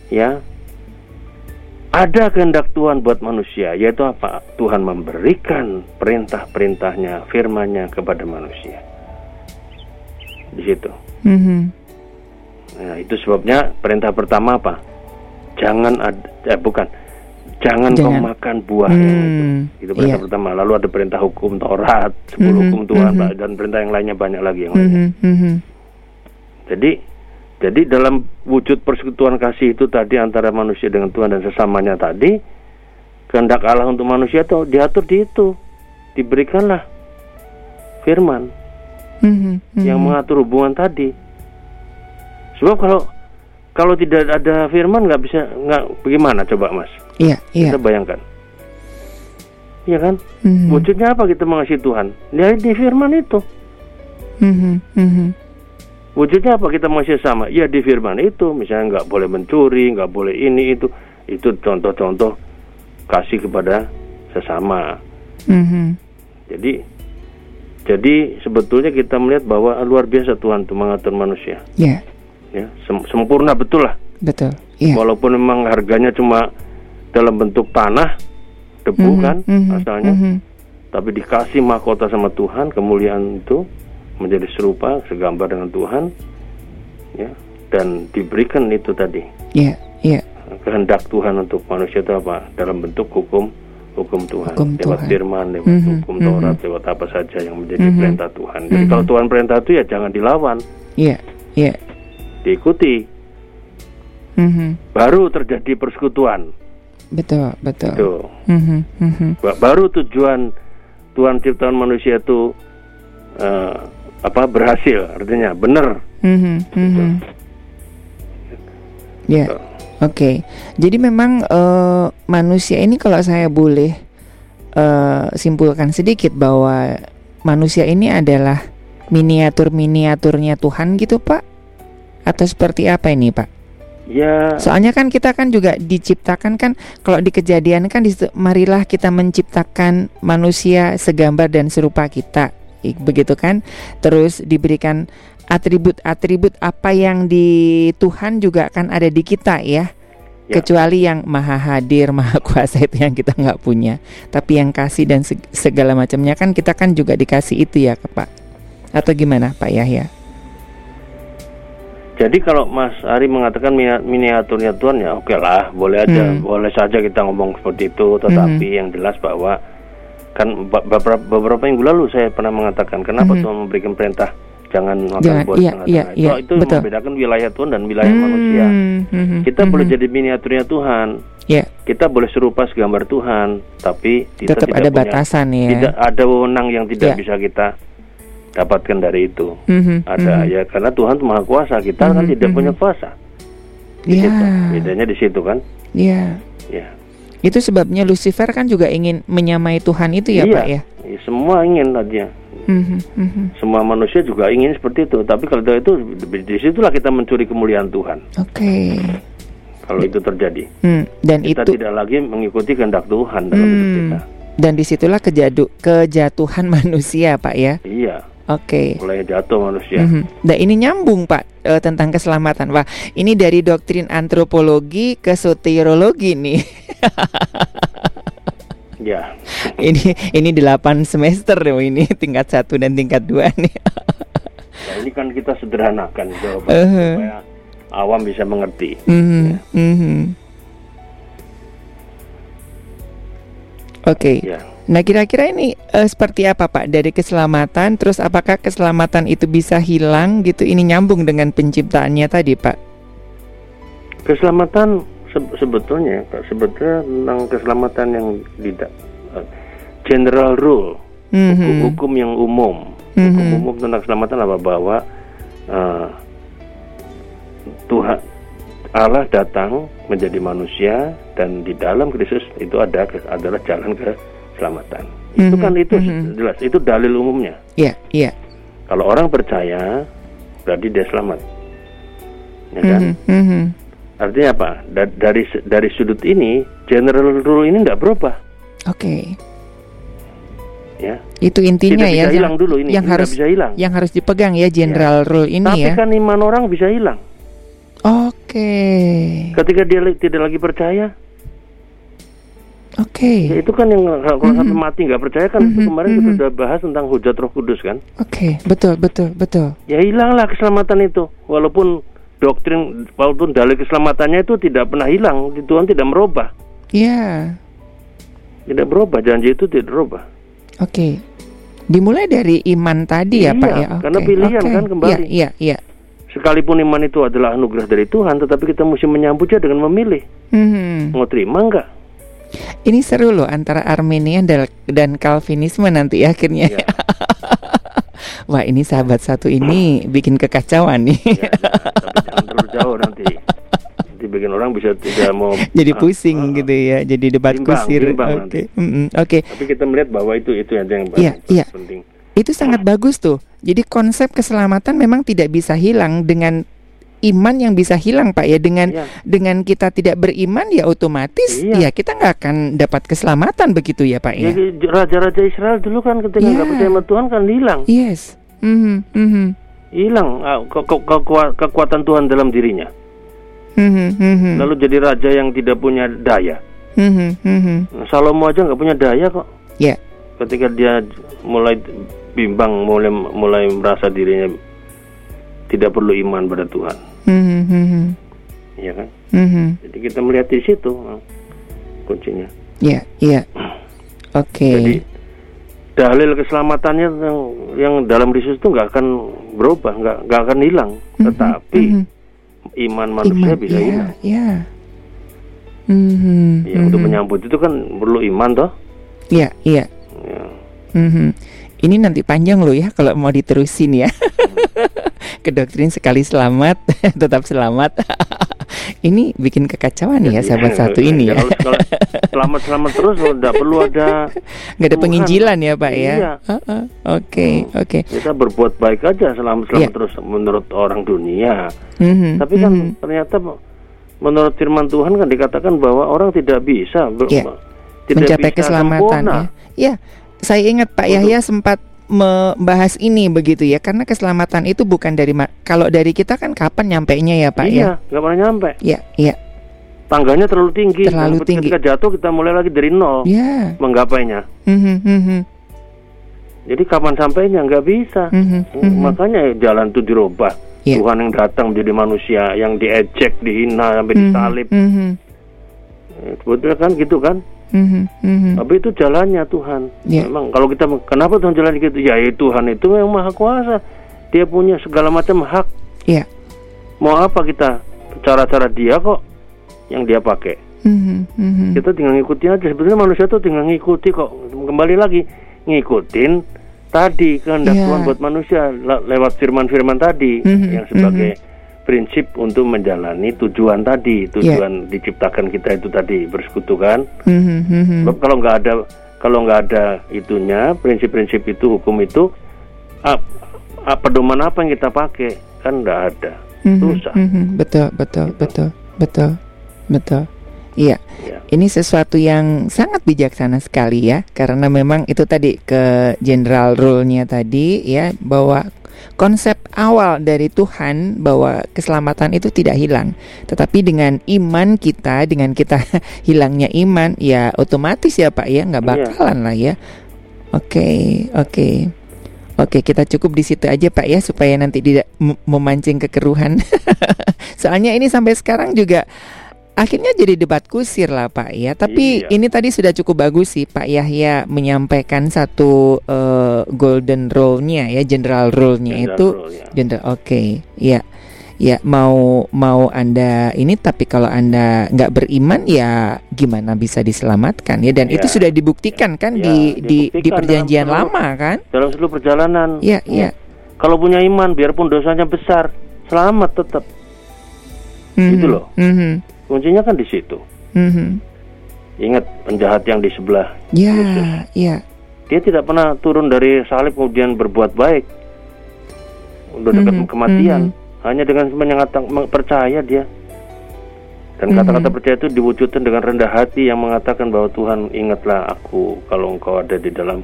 ya ada kehendak Tuhan buat manusia, yaitu apa? Tuhan memberikan perintah-perintahnya, firman-Nya kepada manusia. Di situ. Mm-hmm. Nah, itu sebabnya perintah pertama apa? Jangan ada, eh, bukan, jangan, jangan. kau makan buah mm, itu. Itu perintah iya. pertama. Lalu ada perintah hukum Taurat, sepuluh mm-hmm, hukum Tuhan, mm-hmm. dan perintah yang lainnya banyak lagi yang lainnya. Mm-hmm, Jadi jadi dalam wujud persekutuan kasih itu tadi antara manusia dengan Tuhan dan sesamanya tadi, kehendak Allah untuk manusia itu diatur di itu, diberikanlah firman mm-hmm, yang mengatur hubungan tadi. Sebab kalau kalau tidak ada firman nggak bisa nggak bagaimana coba mas? Iya, iya. Kita bayangkan. Iya kan? Mm-hmm. Wujudnya apa kita mengasihi Tuhan? Lihat di firman itu. Mm-hmm, mm-hmm. Wujudnya apa kita masih sama? Ya di firman itu, misalnya nggak boleh mencuri, nggak boleh ini itu, itu contoh-contoh kasih kepada sesama. Mm-hmm. Jadi, jadi sebetulnya kita melihat bahwa luar biasa Tuhan itu mengatur manusia. Yeah. Ya, sem- sempurna betul lah. Betul. Yeah. Walaupun memang harganya cuma dalam bentuk tanah, debu mm-hmm. kan mm-hmm. asalnya, mm-hmm. tapi dikasih mahkota sama Tuhan, kemuliaan itu menjadi serupa segambar dengan Tuhan ya dan diberikan itu tadi yeah, yeah. kehendak Tuhan untuk manusia itu apa dalam bentuk hukum hukum Tuhan hukum lewat Tuhan. firman lewat mm -hmm, hukum. Taurat lewat apa saja yang menjadi mm -hmm. perintah Tuhan jadi mm -hmm. kalau Tuhan perintah itu ya jangan dilawan yeah, yeah. diikuti mm -hmm. baru terjadi persekutuan betul betul itu mm -hmm, mm -hmm. baru tujuan Tuhan ciptaan manusia itu uh, apa berhasil artinya benar. Mm-hmm, mm-hmm. Ya, oke. Okay. Jadi memang uh, manusia ini kalau saya boleh uh, simpulkan sedikit bahwa manusia ini adalah miniatur miniaturnya Tuhan gitu Pak? Atau seperti apa ini Pak? Ya. Soalnya kan kita kan juga diciptakan kan kalau di kejadian kan marilah kita menciptakan manusia segambar dan serupa kita begitu kan terus diberikan atribut-atribut apa yang di Tuhan juga kan ada di kita ya Ya. Kecuali yang maha hadir, maha kuasa itu yang kita nggak punya. Tapi yang kasih dan segala macamnya kan kita kan juga dikasih itu ya, Pak. Atau gimana, Pak Yahya? Jadi kalau Mas Ari mengatakan miniaturnya Tuhan ya oke okay lah, boleh aja, hmm. boleh saja kita ngomong seperti itu. Tetapi hmm. yang jelas bahwa kan beberapa beberapa minggu lalu saya pernah mengatakan kenapa hmm. Tuhan memberikan perintah jangan makan buah iya, iya, iya, itu, itu membedakan wilayah Tuhan dan wilayah hmm, manusia. Hmm, kita hmm, boleh jadi miniaturnya Tuhan. Yeah. Kita boleh serupa segambar Tuhan, tapi kita tetap tidak ada punya, batasan ya. Tidak ada wewenang yang tidak yeah. bisa kita dapatkan dari itu. Mm-hmm, ada mm-hmm. ya karena Tuhan maha kuasa, kita mm-hmm, kan tidak mm-hmm. punya kuasa. Iya. Yeah. Bedanya di situ kan? Iya. Yeah. Ya. Itu sebabnya Lucifer kan juga ingin menyamai Tuhan itu ya, iya, Pak ya? Iya, semua ingin tadinya. Mm-hmm, mm-hmm. Semua manusia juga ingin seperti itu. Tapi kalau itu di situlah kita mencuri kemuliaan Tuhan. Oke. Okay. Kalau itu terjadi, hmm, dan kita itu tidak lagi mengikuti kehendak Tuhan dalam hmm, hidup kita. Dan di situlah kejadu, kejatuhan manusia, Pak ya? Iya. Oke. Okay. Mulai jatuh manusia. Mm-hmm. Nah ini nyambung Pak e, tentang keselamatan. Wah ini dari doktrin antropologi ke soteriologi nih. Ya. Ini ini delapan semester loh ini tingkat satu dan tingkat dua nih. ya, ini kan kita sederhanakan jawaban uh -huh. supaya awam bisa mengerti. Mm -hmm. ya. mm -hmm. Oke. Okay. Ya. Nah, kira-kira ini uh, seperti apa, Pak? Dari keselamatan, terus apakah keselamatan itu bisa hilang gitu? Ini nyambung dengan penciptaannya tadi, Pak. Keselamatan sebetulnya sebetulnya tentang keselamatan yang tidak uh, general rule hukum, hukum yang umum mm-hmm. hukum umum tentang keselamatan apa bahwa uh, Tuhan Allah datang menjadi manusia dan di dalam Kristus itu ada adalah jalan ke keselamatan. Mm-hmm. Itu kan itu mm-hmm. jelas itu dalil umumnya. Iya, yeah, iya. Yeah. Kalau orang percaya berarti dia selamat. Ya kan? Mm-hmm. Mm-hmm. Artinya apa? Da dari dari sudut ini general rule ini tidak berubah. Oke. Okay. Ya. Itu intinya Tidak ya. Bisa hilang dulu ini. Yang harus bisa hilang. Yang harus dipegang ya general ya. rule ini Tapi ya. Tapi kan iman orang bisa hilang. Oke. Okay. Ketika dia tidak lagi percaya. Oke. Okay. Ya, itu kan yang kalau mm -hmm. sampai mati nggak percaya kan mm -hmm. kemarin mm -hmm. kita sudah bahas tentang hujat Roh Kudus kan. Oke, okay. betul betul betul. Ya hilanglah keselamatan itu walaupun doktrin walaupun dalil keselamatannya itu tidak pernah hilang, Tuhan tidak merubah. Iya. Yeah. Tidak berubah, janji itu tidak berubah. Oke. Okay. Dimulai dari iman tadi ya, iya, Pak ya. Okay. Karena pilihan okay. kan kembali. Iya, iya, iya. Sekalipun iman itu adalah anugerah dari Tuhan, tetapi kita mesti menyambutnya dengan memilih. Mm-hmm. Mau terima enggak? Ini seru loh antara Armenian dan Calvinisme nanti akhirnya. Ya. Wah ini sahabat satu ini bikin kekacauan nih. Ya, jangan terlalu jauh nanti. Nanti bikin orang bisa tidak mau. Jadi ah, pusing uh, gitu ya. Jadi debat bimbang, kusir. Oke. Okay. Mm -hmm. Oke. Okay. Tapi kita melihat bahwa itu itu yang yang yeah, yeah. penting. Itu sangat bagus tuh. Jadi konsep keselamatan memang tidak bisa hilang dengan iman yang bisa hilang pak ya dengan ya. dengan kita tidak beriman ya otomatis iya. ya kita nggak akan dapat keselamatan begitu ya pak ya raja-raja Israel dulu kan ketika nggak ya. percaya sama Tuhan kan hilang yes mm-hmm. Mm-hmm. hilang uh, ke- ke- ke- kekuatan Tuhan dalam dirinya mm-hmm. lalu jadi raja yang tidak punya daya mm-hmm. Salomo aja nggak punya daya kok ya yeah. ketika dia mulai bimbang mulai mulai merasa dirinya tidak perlu iman pada Tuhan. Mm-hmm. Ya kan? Mm-hmm. Jadi kita melihat di situ kuncinya. Iya, yeah, iya. Yeah. Oke. Okay. Jadi dalil keselamatannya yang, yang dalam Kristus itu nggak akan berubah, nggak nggak akan hilang. Mm-hmm. Tetapi mm-hmm. iman manusia iman, bisa yeah, hilang. Iya. Yeah. Mm-hmm. Ya, mm-hmm. untuk menyambut itu kan perlu iman toh. Iya, iya. Ya. Mm-hmm. Ini nanti panjang loh ya kalau mau diterusin ya. ke doktrin sekali selamat tetap selamat. ini bikin kekacauan ya, ya sahabat ya, satu ini ya. selamat selamat terus tidak perlu ada nggak ada penginjilan ya pak ya. Iya. Oke hmm. oke. Kita berbuat baik aja selamat selamat ya. terus menurut orang dunia. Mm-hmm. Tapi kan mm-hmm. ternyata menurut firman Tuhan kan dikatakan bahwa orang tidak bisa ya. tidak mencapai bisa keselamatan ya. Ya, saya ingat Pak Yahya sempat membahas ini begitu ya karena keselamatan itu bukan dari kalau dari kita kan kapan nyampe nya ya Pak iya, ya? Nggak pernah nyampe. Iya, iya. tangganya terlalu tinggi. Terlalu tinggi. Ketika jatuh kita mulai lagi dari nol Ya. menggapainya. Mhm, mhm, Jadi kapan sampainya nggak bisa. mhm, mhm. Makanya jalan itu dirubah. Iya. Tuhan yang datang menjadi manusia yang diejek, dihina sampai Mhm, disalib. mhm, Eh, Sebetulnya kan gitu kan. Mhm, mhm. Tapi itu jalannya Tuhan. Iya. Memang kalau kita kenapa Tuhan jalan gitu? Ya Tuhan itu yang maha kuasa. Dia punya segala macam hak. Iya. Mau apa kita? Cara-cara dia kok yang dia pakai. Mhm, mhm. Kita tinggal ngikutin aja. Sebetulnya manusia tuh tinggal ngikuti kok. Kembali lagi ngikutin tadi kehendak Iya. Tuhan buat manusia le- lewat firman-firman tadi Mhm, yang sebagai prinsip untuk menjalani tujuan tadi. Iya. Tujuan diciptakan kita itu tadi bersekutu kan. Mhm, mhm. Sebab kalau nggak ada kalau nggak ada itunya prinsip-prinsip itu hukum itu ap, ap- pedoman apa yang kita pakai kan nggak ada Mhm, susah mhm. Betul, betul, Gitu. betul, betul, betul. Iya. ya Ini sesuatu yang sangat bijaksana sekali ya, karena memang itu tadi ke general rule-nya tadi ya bahwa konsep awal dari Tuhan bahwa keselamatan itu tidak hilang, tetapi dengan iman kita, dengan kita hilangnya iman, ya otomatis ya Pak ya nggak Iya. bakalan lah ya. Oke, oke. Oke, kita cukup di situ aja Pak ya supaya nanti tidak mem- memancing kekeruhan. Soalnya ini sampai sekarang juga akhirnya jadi debat kusir lah Pak ya. Tapi Iya. ini tadi sudah cukup bagus sih Pak Yahya menyampaikan satu eh, golden rule-nya ya, general rule-nya General itu rule, ya. general. Oke, ya. Ya mau mau Anda ini tapi kalau Anda nggak beriman ya gimana bisa diselamatkan ya dan Ya. itu sudah dibuktikan kan Ya, di di di perjanjian dalam seluruh- lama kan? dalam seluruh perjalanan Iya, iya. kalau punya iman biarpun dosanya besar selamat tetap Mhm, Gitu loh. mhm, kuncinya kan di situ mhm. ingat penjahat yang di sebelah Ya, Yesus. ya. dia tidak pernah turun dari salib kemudian berbuat baik udah dekat Mhm, kematian mhm. hanya dengan meng- percaya dia dan Mhm. kata-kata percaya itu diwujudkan dengan rendah hati yang mengatakan bahwa Tuhan ingatlah aku kalau engkau ada di dalam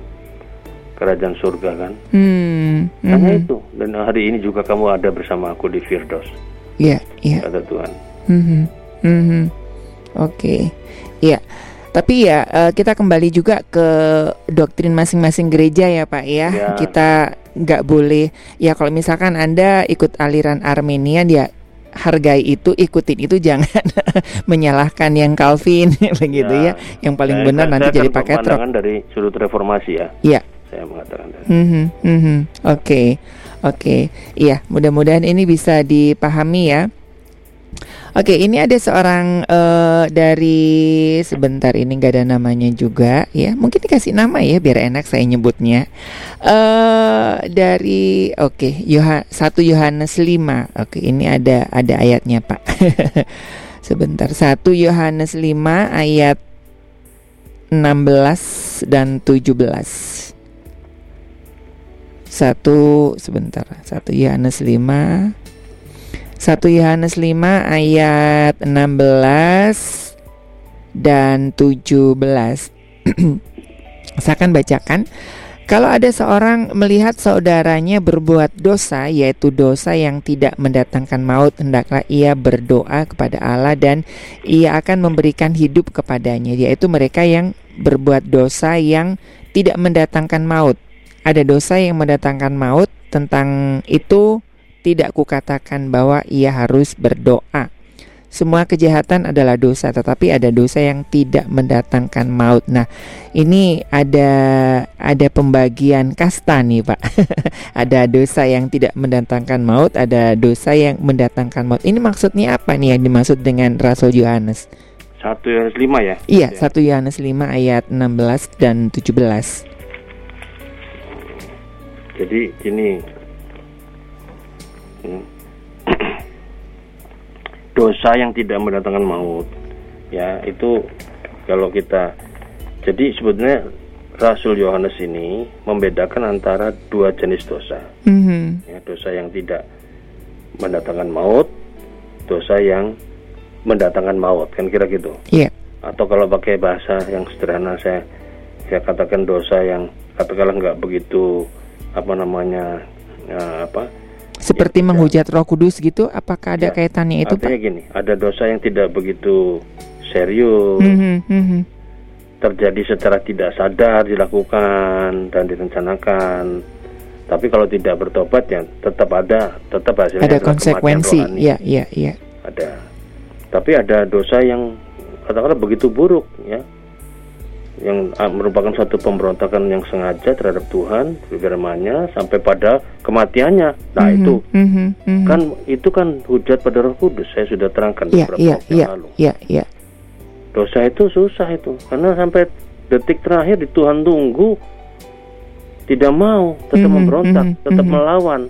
kerajaan surga kan Hmm, hanya itu dan hari ini juga kamu ada bersama aku di Firdaus Ya, ya. kata Tuhan Mhm, mhm. Oke, ya. Tapi ya eh, kita kembali juga ke doktrin masing-masing gereja ya Pak ya. Ya. Kita nggak boleh ya kalau misalkan Anda ikut aliran Armenian ya hargai itu, ikutin itu jangan menyalahkan yang Calvin begitu ya. Yang paling Saya- benar saya- nanti saya jadi kan pakai truk. dari sudut reformasi ya Iya. saya mengatakan. Mhm, mhm. Oke, oke, iya. Mudah-mudahan ini bisa dipahami ya. Oke, ini ada seorang eh, dari sebentar ini nggak ada namanya juga ya. Mungkin dikasih nama ya biar enak saya nyebutnya. Eh dari oke, Yoha, 1 Yohanes 5. Oke, ini ada ada ayatnya, Pak. sebentar. 1 Yohanes 5 ayat 16 dan 17 satu sebentar satu Yohanes 5 satu Yohanes 5 ayat 16 dan 17 saya akan bacakan kalau ada seorang melihat saudaranya berbuat dosa, yaitu dosa yang tidak mendatangkan maut, hendaklah ia berdoa kepada Allah dan ia akan memberikan hidup kepadanya, yaitu mereka yang berbuat dosa yang tidak mendatangkan maut. Ada dosa yang mendatangkan maut, tentang itu tidak kukatakan bahwa ia harus berdoa. Semua kejahatan adalah dosa, tetapi ada dosa yang tidak mendatangkan maut. Nah, ini ada ada pembagian kasta nih, Pak. ada dosa yang tidak mendatangkan maut, ada dosa yang mendatangkan maut. Ini maksudnya apa nih yang dimaksud dengan Rasul Yohanes? Satu Yohanes lima ya? Iya, 1 Yohanes 5 ayat 16 dan 17. Jadi gini, Hmm. dosa yang tidak mendatangkan maut, ya itu kalau kita, jadi sebetulnya Rasul Yohanes ini membedakan antara dua jenis dosa, Mhm. ya, dosa yang tidak mendatangkan maut, dosa yang mendatangkan maut, kan kira gitu. Iya. Atau kalau pakai bahasa yang sederhana saya saya katakan dosa yang katakanlah nggak begitu apa namanya ya, apa Seperti ya, menghujat Roh Kudus gitu, apakah ada ya, kaitannya itu, Artinya Pak? gini, ada dosa yang tidak begitu serius. Mm -hmm, mm -hmm. Terjadi secara tidak sadar dilakukan dan direncanakan. Tapi kalau tidak bertobat ya tetap ada, tetap hasilnya ada konsekuensi. Iya, iya, iya. Ada. Tapi ada dosa yang katakanlah begitu buruk ya yang ah, merupakan satu pemberontakan yang sengaja terhadap Tuhan firman-Nya sampai pada kematiannya. Nah, mm -hmm, itu mm -hmm, kan itu kan hujat pada Roh Kudus. Saya sudah terangkan yeah, beberapa yeah, waktu yeah, lalu. Yeah, yeah. Dosa itu susah itu karena sampai detik terakhir di Tuhan tunggu tidak mau, tetap mm -hmm, memberontak, mm -hmm, tetap mm -hmm. melawan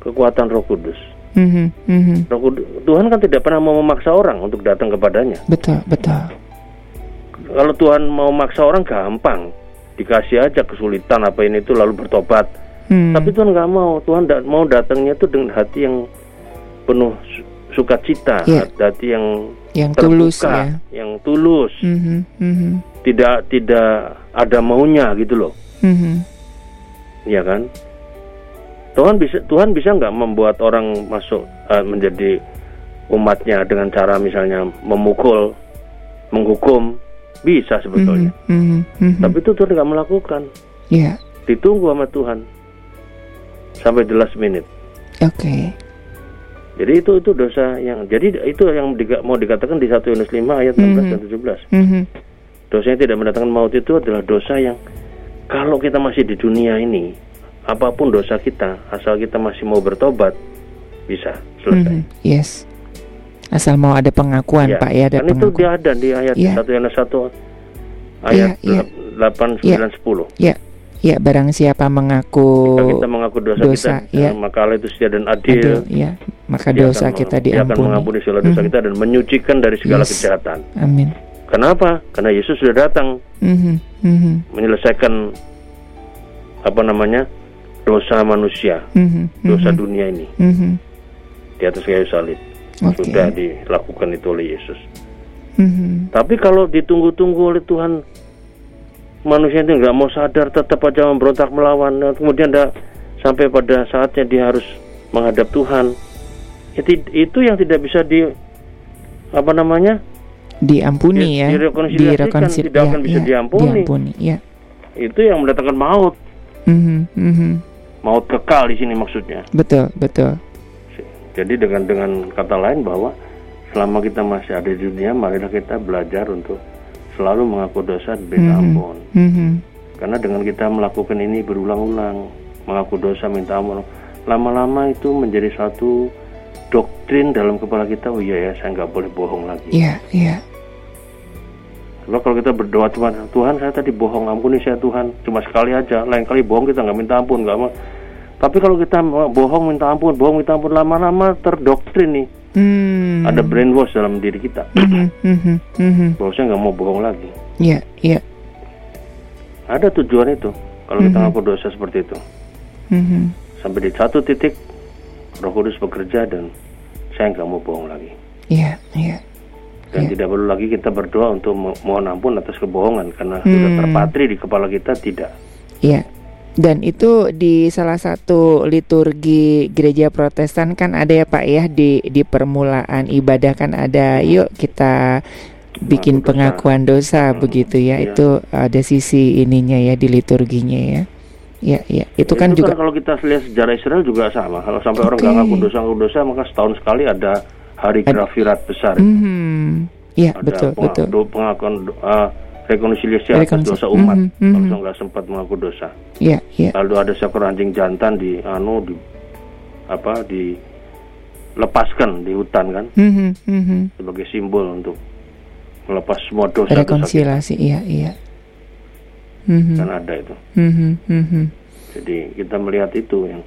kekuatan Roh Kudus. Mm -hmm, mm -hmm. Roh Kudus. Tuhan kan tidak pernah mau memaksa orang untuk datang kepadanya. Betul, betul kalau Tuhan mau maksa orang gampang dikasih aja kesulitan apa ini itu lalu bertobat hmm. tapi Tuhan nggak mau Tuhan da mau datangnya itu dengan hati yang penuh sukacita yeah. hati yang yang terbuka, tulus ya yang tulus mm -hmm. Mm -hmm. tidak tidak ada maunya gitu loh mm -hmm. ya kan Tuhan bisa Tuhan bisa nggak membuat orang masuk uh, menjadi umatnya dengan cara misalnya memukul menghukum bisa sebetulnya. Mm -hmm. Mm -hmm. Tapi itu Tuhan nggak melakukan. Iya. Yeah. Ditunggu sama Tuhan sampai the last minute. Oke. Okay. Jadi itu itu dosa yang jadi itu yang di, mau dikatakan di 1 Yohanes 5 ayat 16 mm -hmm. dan 17. Mm -hmm. Dosa yang tidak mendatangkan maut itu adalah dosa yang kalau kita masih di dunia ini apa pun dosa kita asal kita masih mau bertobat bisa selesai. Mm -hmm. Yes. Asal mau ada pengakuan ya, Pak ya ada kan pengakuan. itu dia ada di ayat ya. 1 Yohanes 1 ayat ya, ya. 8 9 ya. 10. Ya. Ya, barang siapa mengaku Jika kita mengaku dosa, dosa kita, ya. maka Allah itu setia dan adil. adil ya. Maka dosa akan, kita diampuni. Dia akan mengampuni segala dosa mm -hmm. kita dan menyucikan dari segala yes. kejahatan. Amin. Kenapa? Karena Yesus sudah datang mm -hmm. Mm -hmm. menyelesaikan apa namanya dosa manusia, mm -hmm. dosa mm -hmm. dunia ini mm -hmm. di atas kayu salib okay. sudah dilakukan itu oleh Yesus. Mm-hmm. Tapi kalau ditunggu-tunggu oleh Tuhan, manusia itu nggak mau sadar, tetap aja memberontak melawan. Nah, kemudian ada sampai pada saatnya dia harus menghadap Tuhan. Itu, itu yang tidak bisa di apa namanya? Diampuni ya. Direkonsiliasikan, tidak ya, akan bisa ya, diampuni. diampuni ya. Itu yang mendatangkan maut. Mm-hmm, mm-hmm. Maut kekal di sini maksudnya. Betul, betul. Jadi dengan dengan kata lain bahwa selama kita masih ada di dunia, marilah kita belajar untuk selalu mengaku dosa dan minta mm-hmm. ampun. Mm -hmm. Karena dengan kita melakukan ini berulang-ulang, mengaku dosa, minta ampun, lama-lama itu menjadi satu doktrin dalam kepala kita. Oh iya ya, saya nggak boleh bohong lagi. Iya, yeah, iya. Yeah. Sebab kalau kita berdoa Tuhan, Tuhan saya tadi bohong, ampuni saya Tuhan. Cuma sekali aja, lain kali bohong kita nggak minta ampun, nggak mau tapi kalau kita bohong minta ampun, bohong minta ampun lama-lama terdoktrin nih. Hmm. Ada brainwash dalam diri kita. Mm-hmm, mm-hmm, mm-hmm. Bahwa saya nggak mau bohong lagi. Iya, yeah, iya. Yeah. Ada tujuan itu kalau mm-hmm. kita ngaku dosa seperti itu. Mm-hmm. Sampai di satu titik Roh Kudus bekerja dan saya nggak mau bohong lagi. Iya, yeah, iya. Yeah. Dan yeah. tidak perlu lagi kita berdoa untuk mohon ampun atas kebohongan karena hmm. sudah terpatri di kepala kita tidak. Iya. Dan itu di salah satu liturgi gereja Protestan kan ada ya Pak ya di di permulaan ibadah kan ada yuk kita bikin pengakuan dosa hmm, begitu ya. ya. Itu ada sisi ininya ya di liturginya ya. Ya, ya. Itu kan itu juga kan kalau kita lihat sejarah Israel juga sama. Kalau sampai okay. orang nggak ngaku dosa ngaku dosa maka setahun sekali ada hari grafirat besar. Mm -hmm. Ya, betul, betul. Pengakuan uh, rekonsiliasi atas dosa umat mm -hmm. kalau nggak sempat mengaku dosa. Yeah, yeah. Lalu ada seekor anjing jantan di anu di apa di lepaskan di hutan kan mm -hmm. sebagai simbol untuk melepas semua dosa. Rekonsiliasi, iya iya. Mm -hmm. Kan ada itu. Mm -hmm. Jadi kita melihat itu yang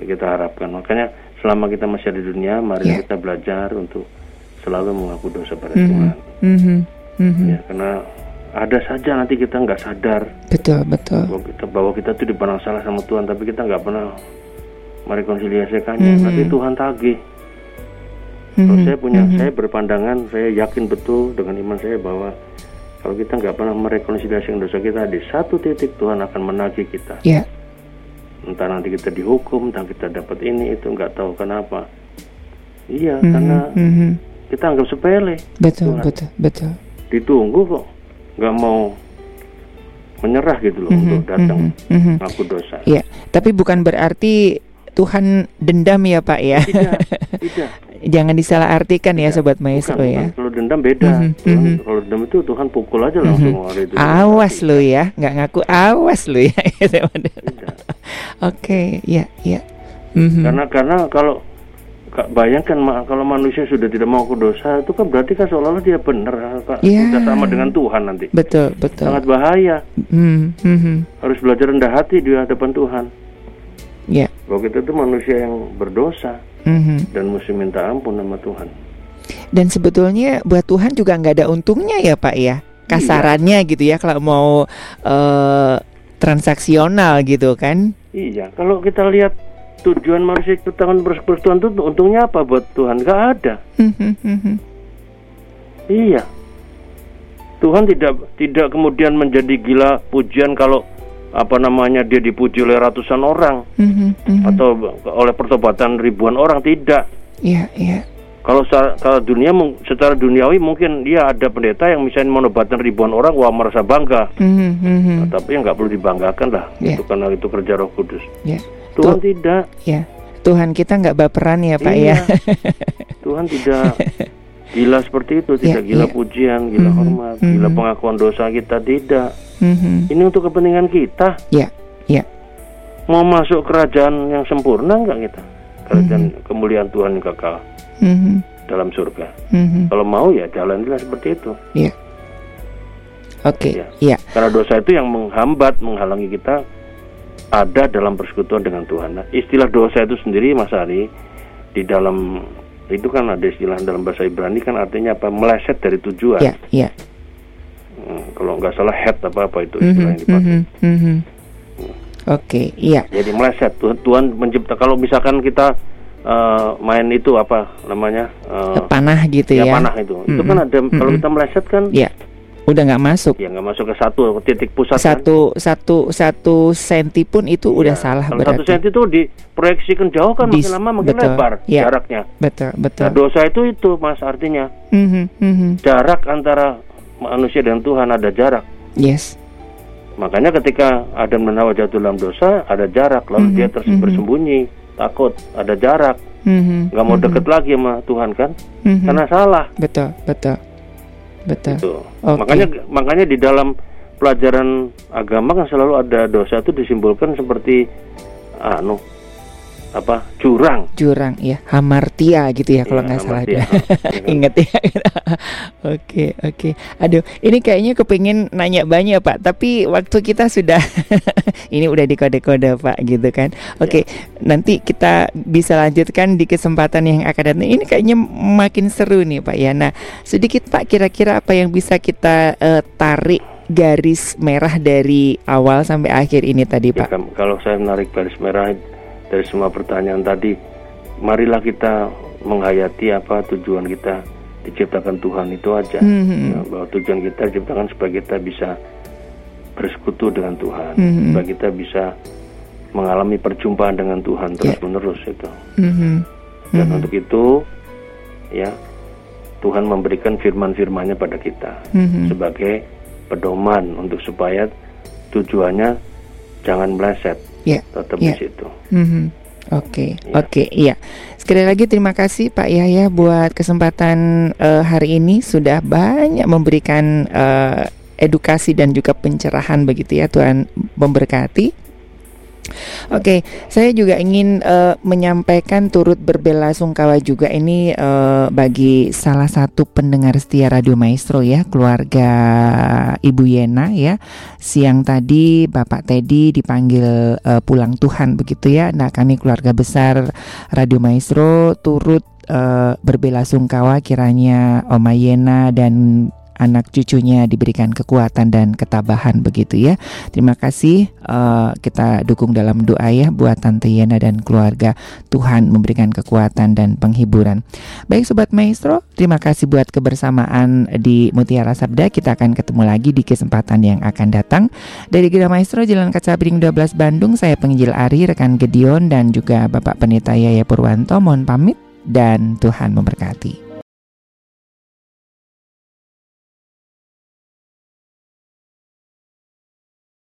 kita harapkan. Makanya selama kita masih ada di dunia, mari yeah. kita belajar untuk selalu mengaku dosa pada mm -hmm. Tuhan. Mm -hmm. Mm -hmm. Ya, karena ada saja nanti kita nggak sadar betul betul bahwa kita bahwa kita tuh dipandang salah sama Tuhan tapi kita nggak pernah merekonsiliasikannya mm -hmm. nanti Tuhan tagih mm -hmm. saya punya mm -hmm. saya berpandangan saya yakin betul dengan iman saya bahwa kalau kita nggak pernah merekonsiliasikan dosa kita di satu titik Tuhan akan menagih kita yeah. entah nanti kita dihukum, entah kita dapat ini itu nggak tahu kenapa. Iya, mm-hmm. karena mm-hmm. kita anggap sepele. Betul, Tuhan. betul, betul. Ditunggu kok, nggak mau menyerah gitu loh mm-hmm. untuk datang mm-hmm. ngaku dosa. Iya, tapi bukan berarti Tuhan dendam ya Pak ya. Tidak, tidak. Jangan disalahartikan ya sobat maestro bukan, ya. Kalau dendam beda. Mm -hmm. Kalau dendam itu Tuhan pukul aja langsung mm -hmm. itu. Awas lo ya, nggak ngaku awas lo ya. Oke, okay, ya, ya. Mm -hmm. Karena karena kalau bayangkan kalau manusia sudah tidak mau ke dosa itu kan berarti kan seolah-olah dia benar yeah. sudah sama dengan Tuhan nanti betul betul sangat bahaya mm -hmm. harus belajar rendah hati di hadapan Tuhan ya yeah. bahwa kita itu manusia yang berdosa mm-hmm. dan mesti minta ampun sama Tuhan. Dan sebetulnya buat Tuhan juga nggak ada untungnya ya Pak ya kasarannya iya. gitu ya kalau mau uh, transaksional gitu kan? Iya, kalau kita lihat tujuan manusia ciptakan bertuhan itu untungnya apa buat Tuhan? Gak ada. Mm-hmm. iya, Tuhan tidak tidak kemudian menjadi gila pujian kalau apa namanya dia dipuji oleh ratusan orang mm-hmm, atau oleh pertobatan ribuan orang tidak. Iya, yeah, iya. Yeah. Kalau secara, kalau dunia secara duniawi mungkin dia ada pendeta yang misalnya menobatkan ribuan orang wah merasa bangga. Nah, tapi yang nggak perlu dibanggakan lah yeah. itu karena itu kerja Roh Kudus. Yeah. Tuhan Tuh, tidak. Ya. Tuhan kita nggak baperan ya Pak iya. ya. Tuhan tidak gila seperti itu, tidak yeah, gila yeah. pujian, gila mm-hmm, hormat, mm-hmm. gila pengakuan dosa kita tidak. Mm-hmm. Ini untuk kepentingan kita. Ya, ya. Mau masuk kerajaan yang sempurna nggak kita? Kerajaan mm-hmm. kemuliaan Tuhan yang kekal mm-hmm. dalam surga. Mm-hmm. Kalau mau ya jalanilah seperti itu. Yeah. Oke. Okay. Ya. Yeah. Karena dosa itu yang menghambat, menghalangi kita ada dalam persekutuan dengan Tuhan. Nah, istilah dosa itu sendiri, Mas Ari, di dalam itu kan ada istilah dalam bahasa Ibrani kan artinya apa? Meleset dari tujuan. Iya. Yeah, yeah Hmm, kalau nggak salah head apa apa itu istilah yang dipakai. Mm -hmm, mm -hmm. Oke, okay, iya. Jadi meleset Tuhan, Tuhan mencipta kalau misalkan kita uh, main itu apa namanya uh, panah gitu ya, ya panah itu mm -hmm. itu kan ada mm -hmm. kalau kita meleset kan ya udah nggak masuk ya nggak masuk ke satu titik pusat satu kan? satu satu senti pun itu ya, udah salah kalau berarti. satu senti itu diproyeksikan jauh kan Dis, makin lama makin betul, lebar ya, jaraknya betul betul nah, dosa itu itu mas artinya mm -hmm, mm -hmm. jarak antara manusia dan Tuhan ada jarak. Yes. Makanya ketika Adam dan Hawa jatuh dalam dosa ada jarak, lalu mm -hmm. dia terus mm -hmm. bersembunyi, takut, ada jarak, mm -hmm. nggak mau mm -hmm. deket lagi sama Tuhan kan? Mm -hmm. Karena salah. Betul, betul, betul. Gitu. Okay. Makanya makanya di dalam pelajaran agama kan selalu ada dosa itu disimbolkan seperti anu apa? Jurang. Jurang ya hamartia gitu ya, ya kalau nggak salah. Dia inget ya. Oke oke. Aduh ini kayaknya kepingin nanya banyak pak. Tapi waktu kita sudah ini udah di kode-kode pak gitu kan. Oke ya. nanti kita bisa lanjutkan di kesempatan yang akan datang. Ini kayaknya makin seru nih pak ya nah sedikit pak kira-kira apa yang bisa kita uh, tarik garis merah dari awal sampai akhir ini tadi ya, pak? kalau saya menarik garis merah dari semua pertanyaan tadi, marilah kita menghayati apa tujuan kita diciptakan Tuhan itu aja. Mm-hmm. Ya, bahwa tujuan kita diciptakan supaya kita bisa bersekutu dengan Tuhan, mm-hmm. supaya kita bisa mengalami perjumpaan dengan Tuhan terus yeah. menerus itu. Mm-hmm. Dan mm-hmm. untuk itu, ya Tuhan memberikan firman-firmannya pada kita mm-hmm. sebagai pedoman untuk supaya tujuannya jangan meleset yeah. tetap yeah. di situ. -hmm. Oke, okay. ya. oke, okay, iya. Sekali lagi terima kasih Pak Yahya buat kesempatan uh, hari ini sudah banyak memberikan uh, edukasi dan juga pencerahan begitu ya Tuhan memberkati. Oke, okay, saya juga ingin uh, menyampaikan turut berbela sungkawa juga ini uh, bagi salah satu pendengar setia Radio Maestro ya, keluarga Ibu Yena ya. Siang tadi Bapak Teddy dipanggil uh, pulang Tuhan begitu ya. Nah, kami keluarga besar Radio Maestro turut uh, berbela sungkawa kiranya Oma Yena dan anak cucunya diberikan kekuatan dan ketabahan begitu ya. Terima kasih uh, kita dukung dalam doa ya buat Tante Yana dan keluarga. Tuhan memberikan kekuatan dan penghiburan. Baik sobat maestro, terima kasih buat kebersamaan di Mutiara Sabda. Kita akan ketemu lagi di kesempatan yang akan datang. Dari Gera Maestro Jalan Kaca Piring 12 Bandung, saya penginjil Ari, rekan Gedeon dan juga Bapak Pendeta Yaya Purwanto mohon pamit dan Tuhan memberkati.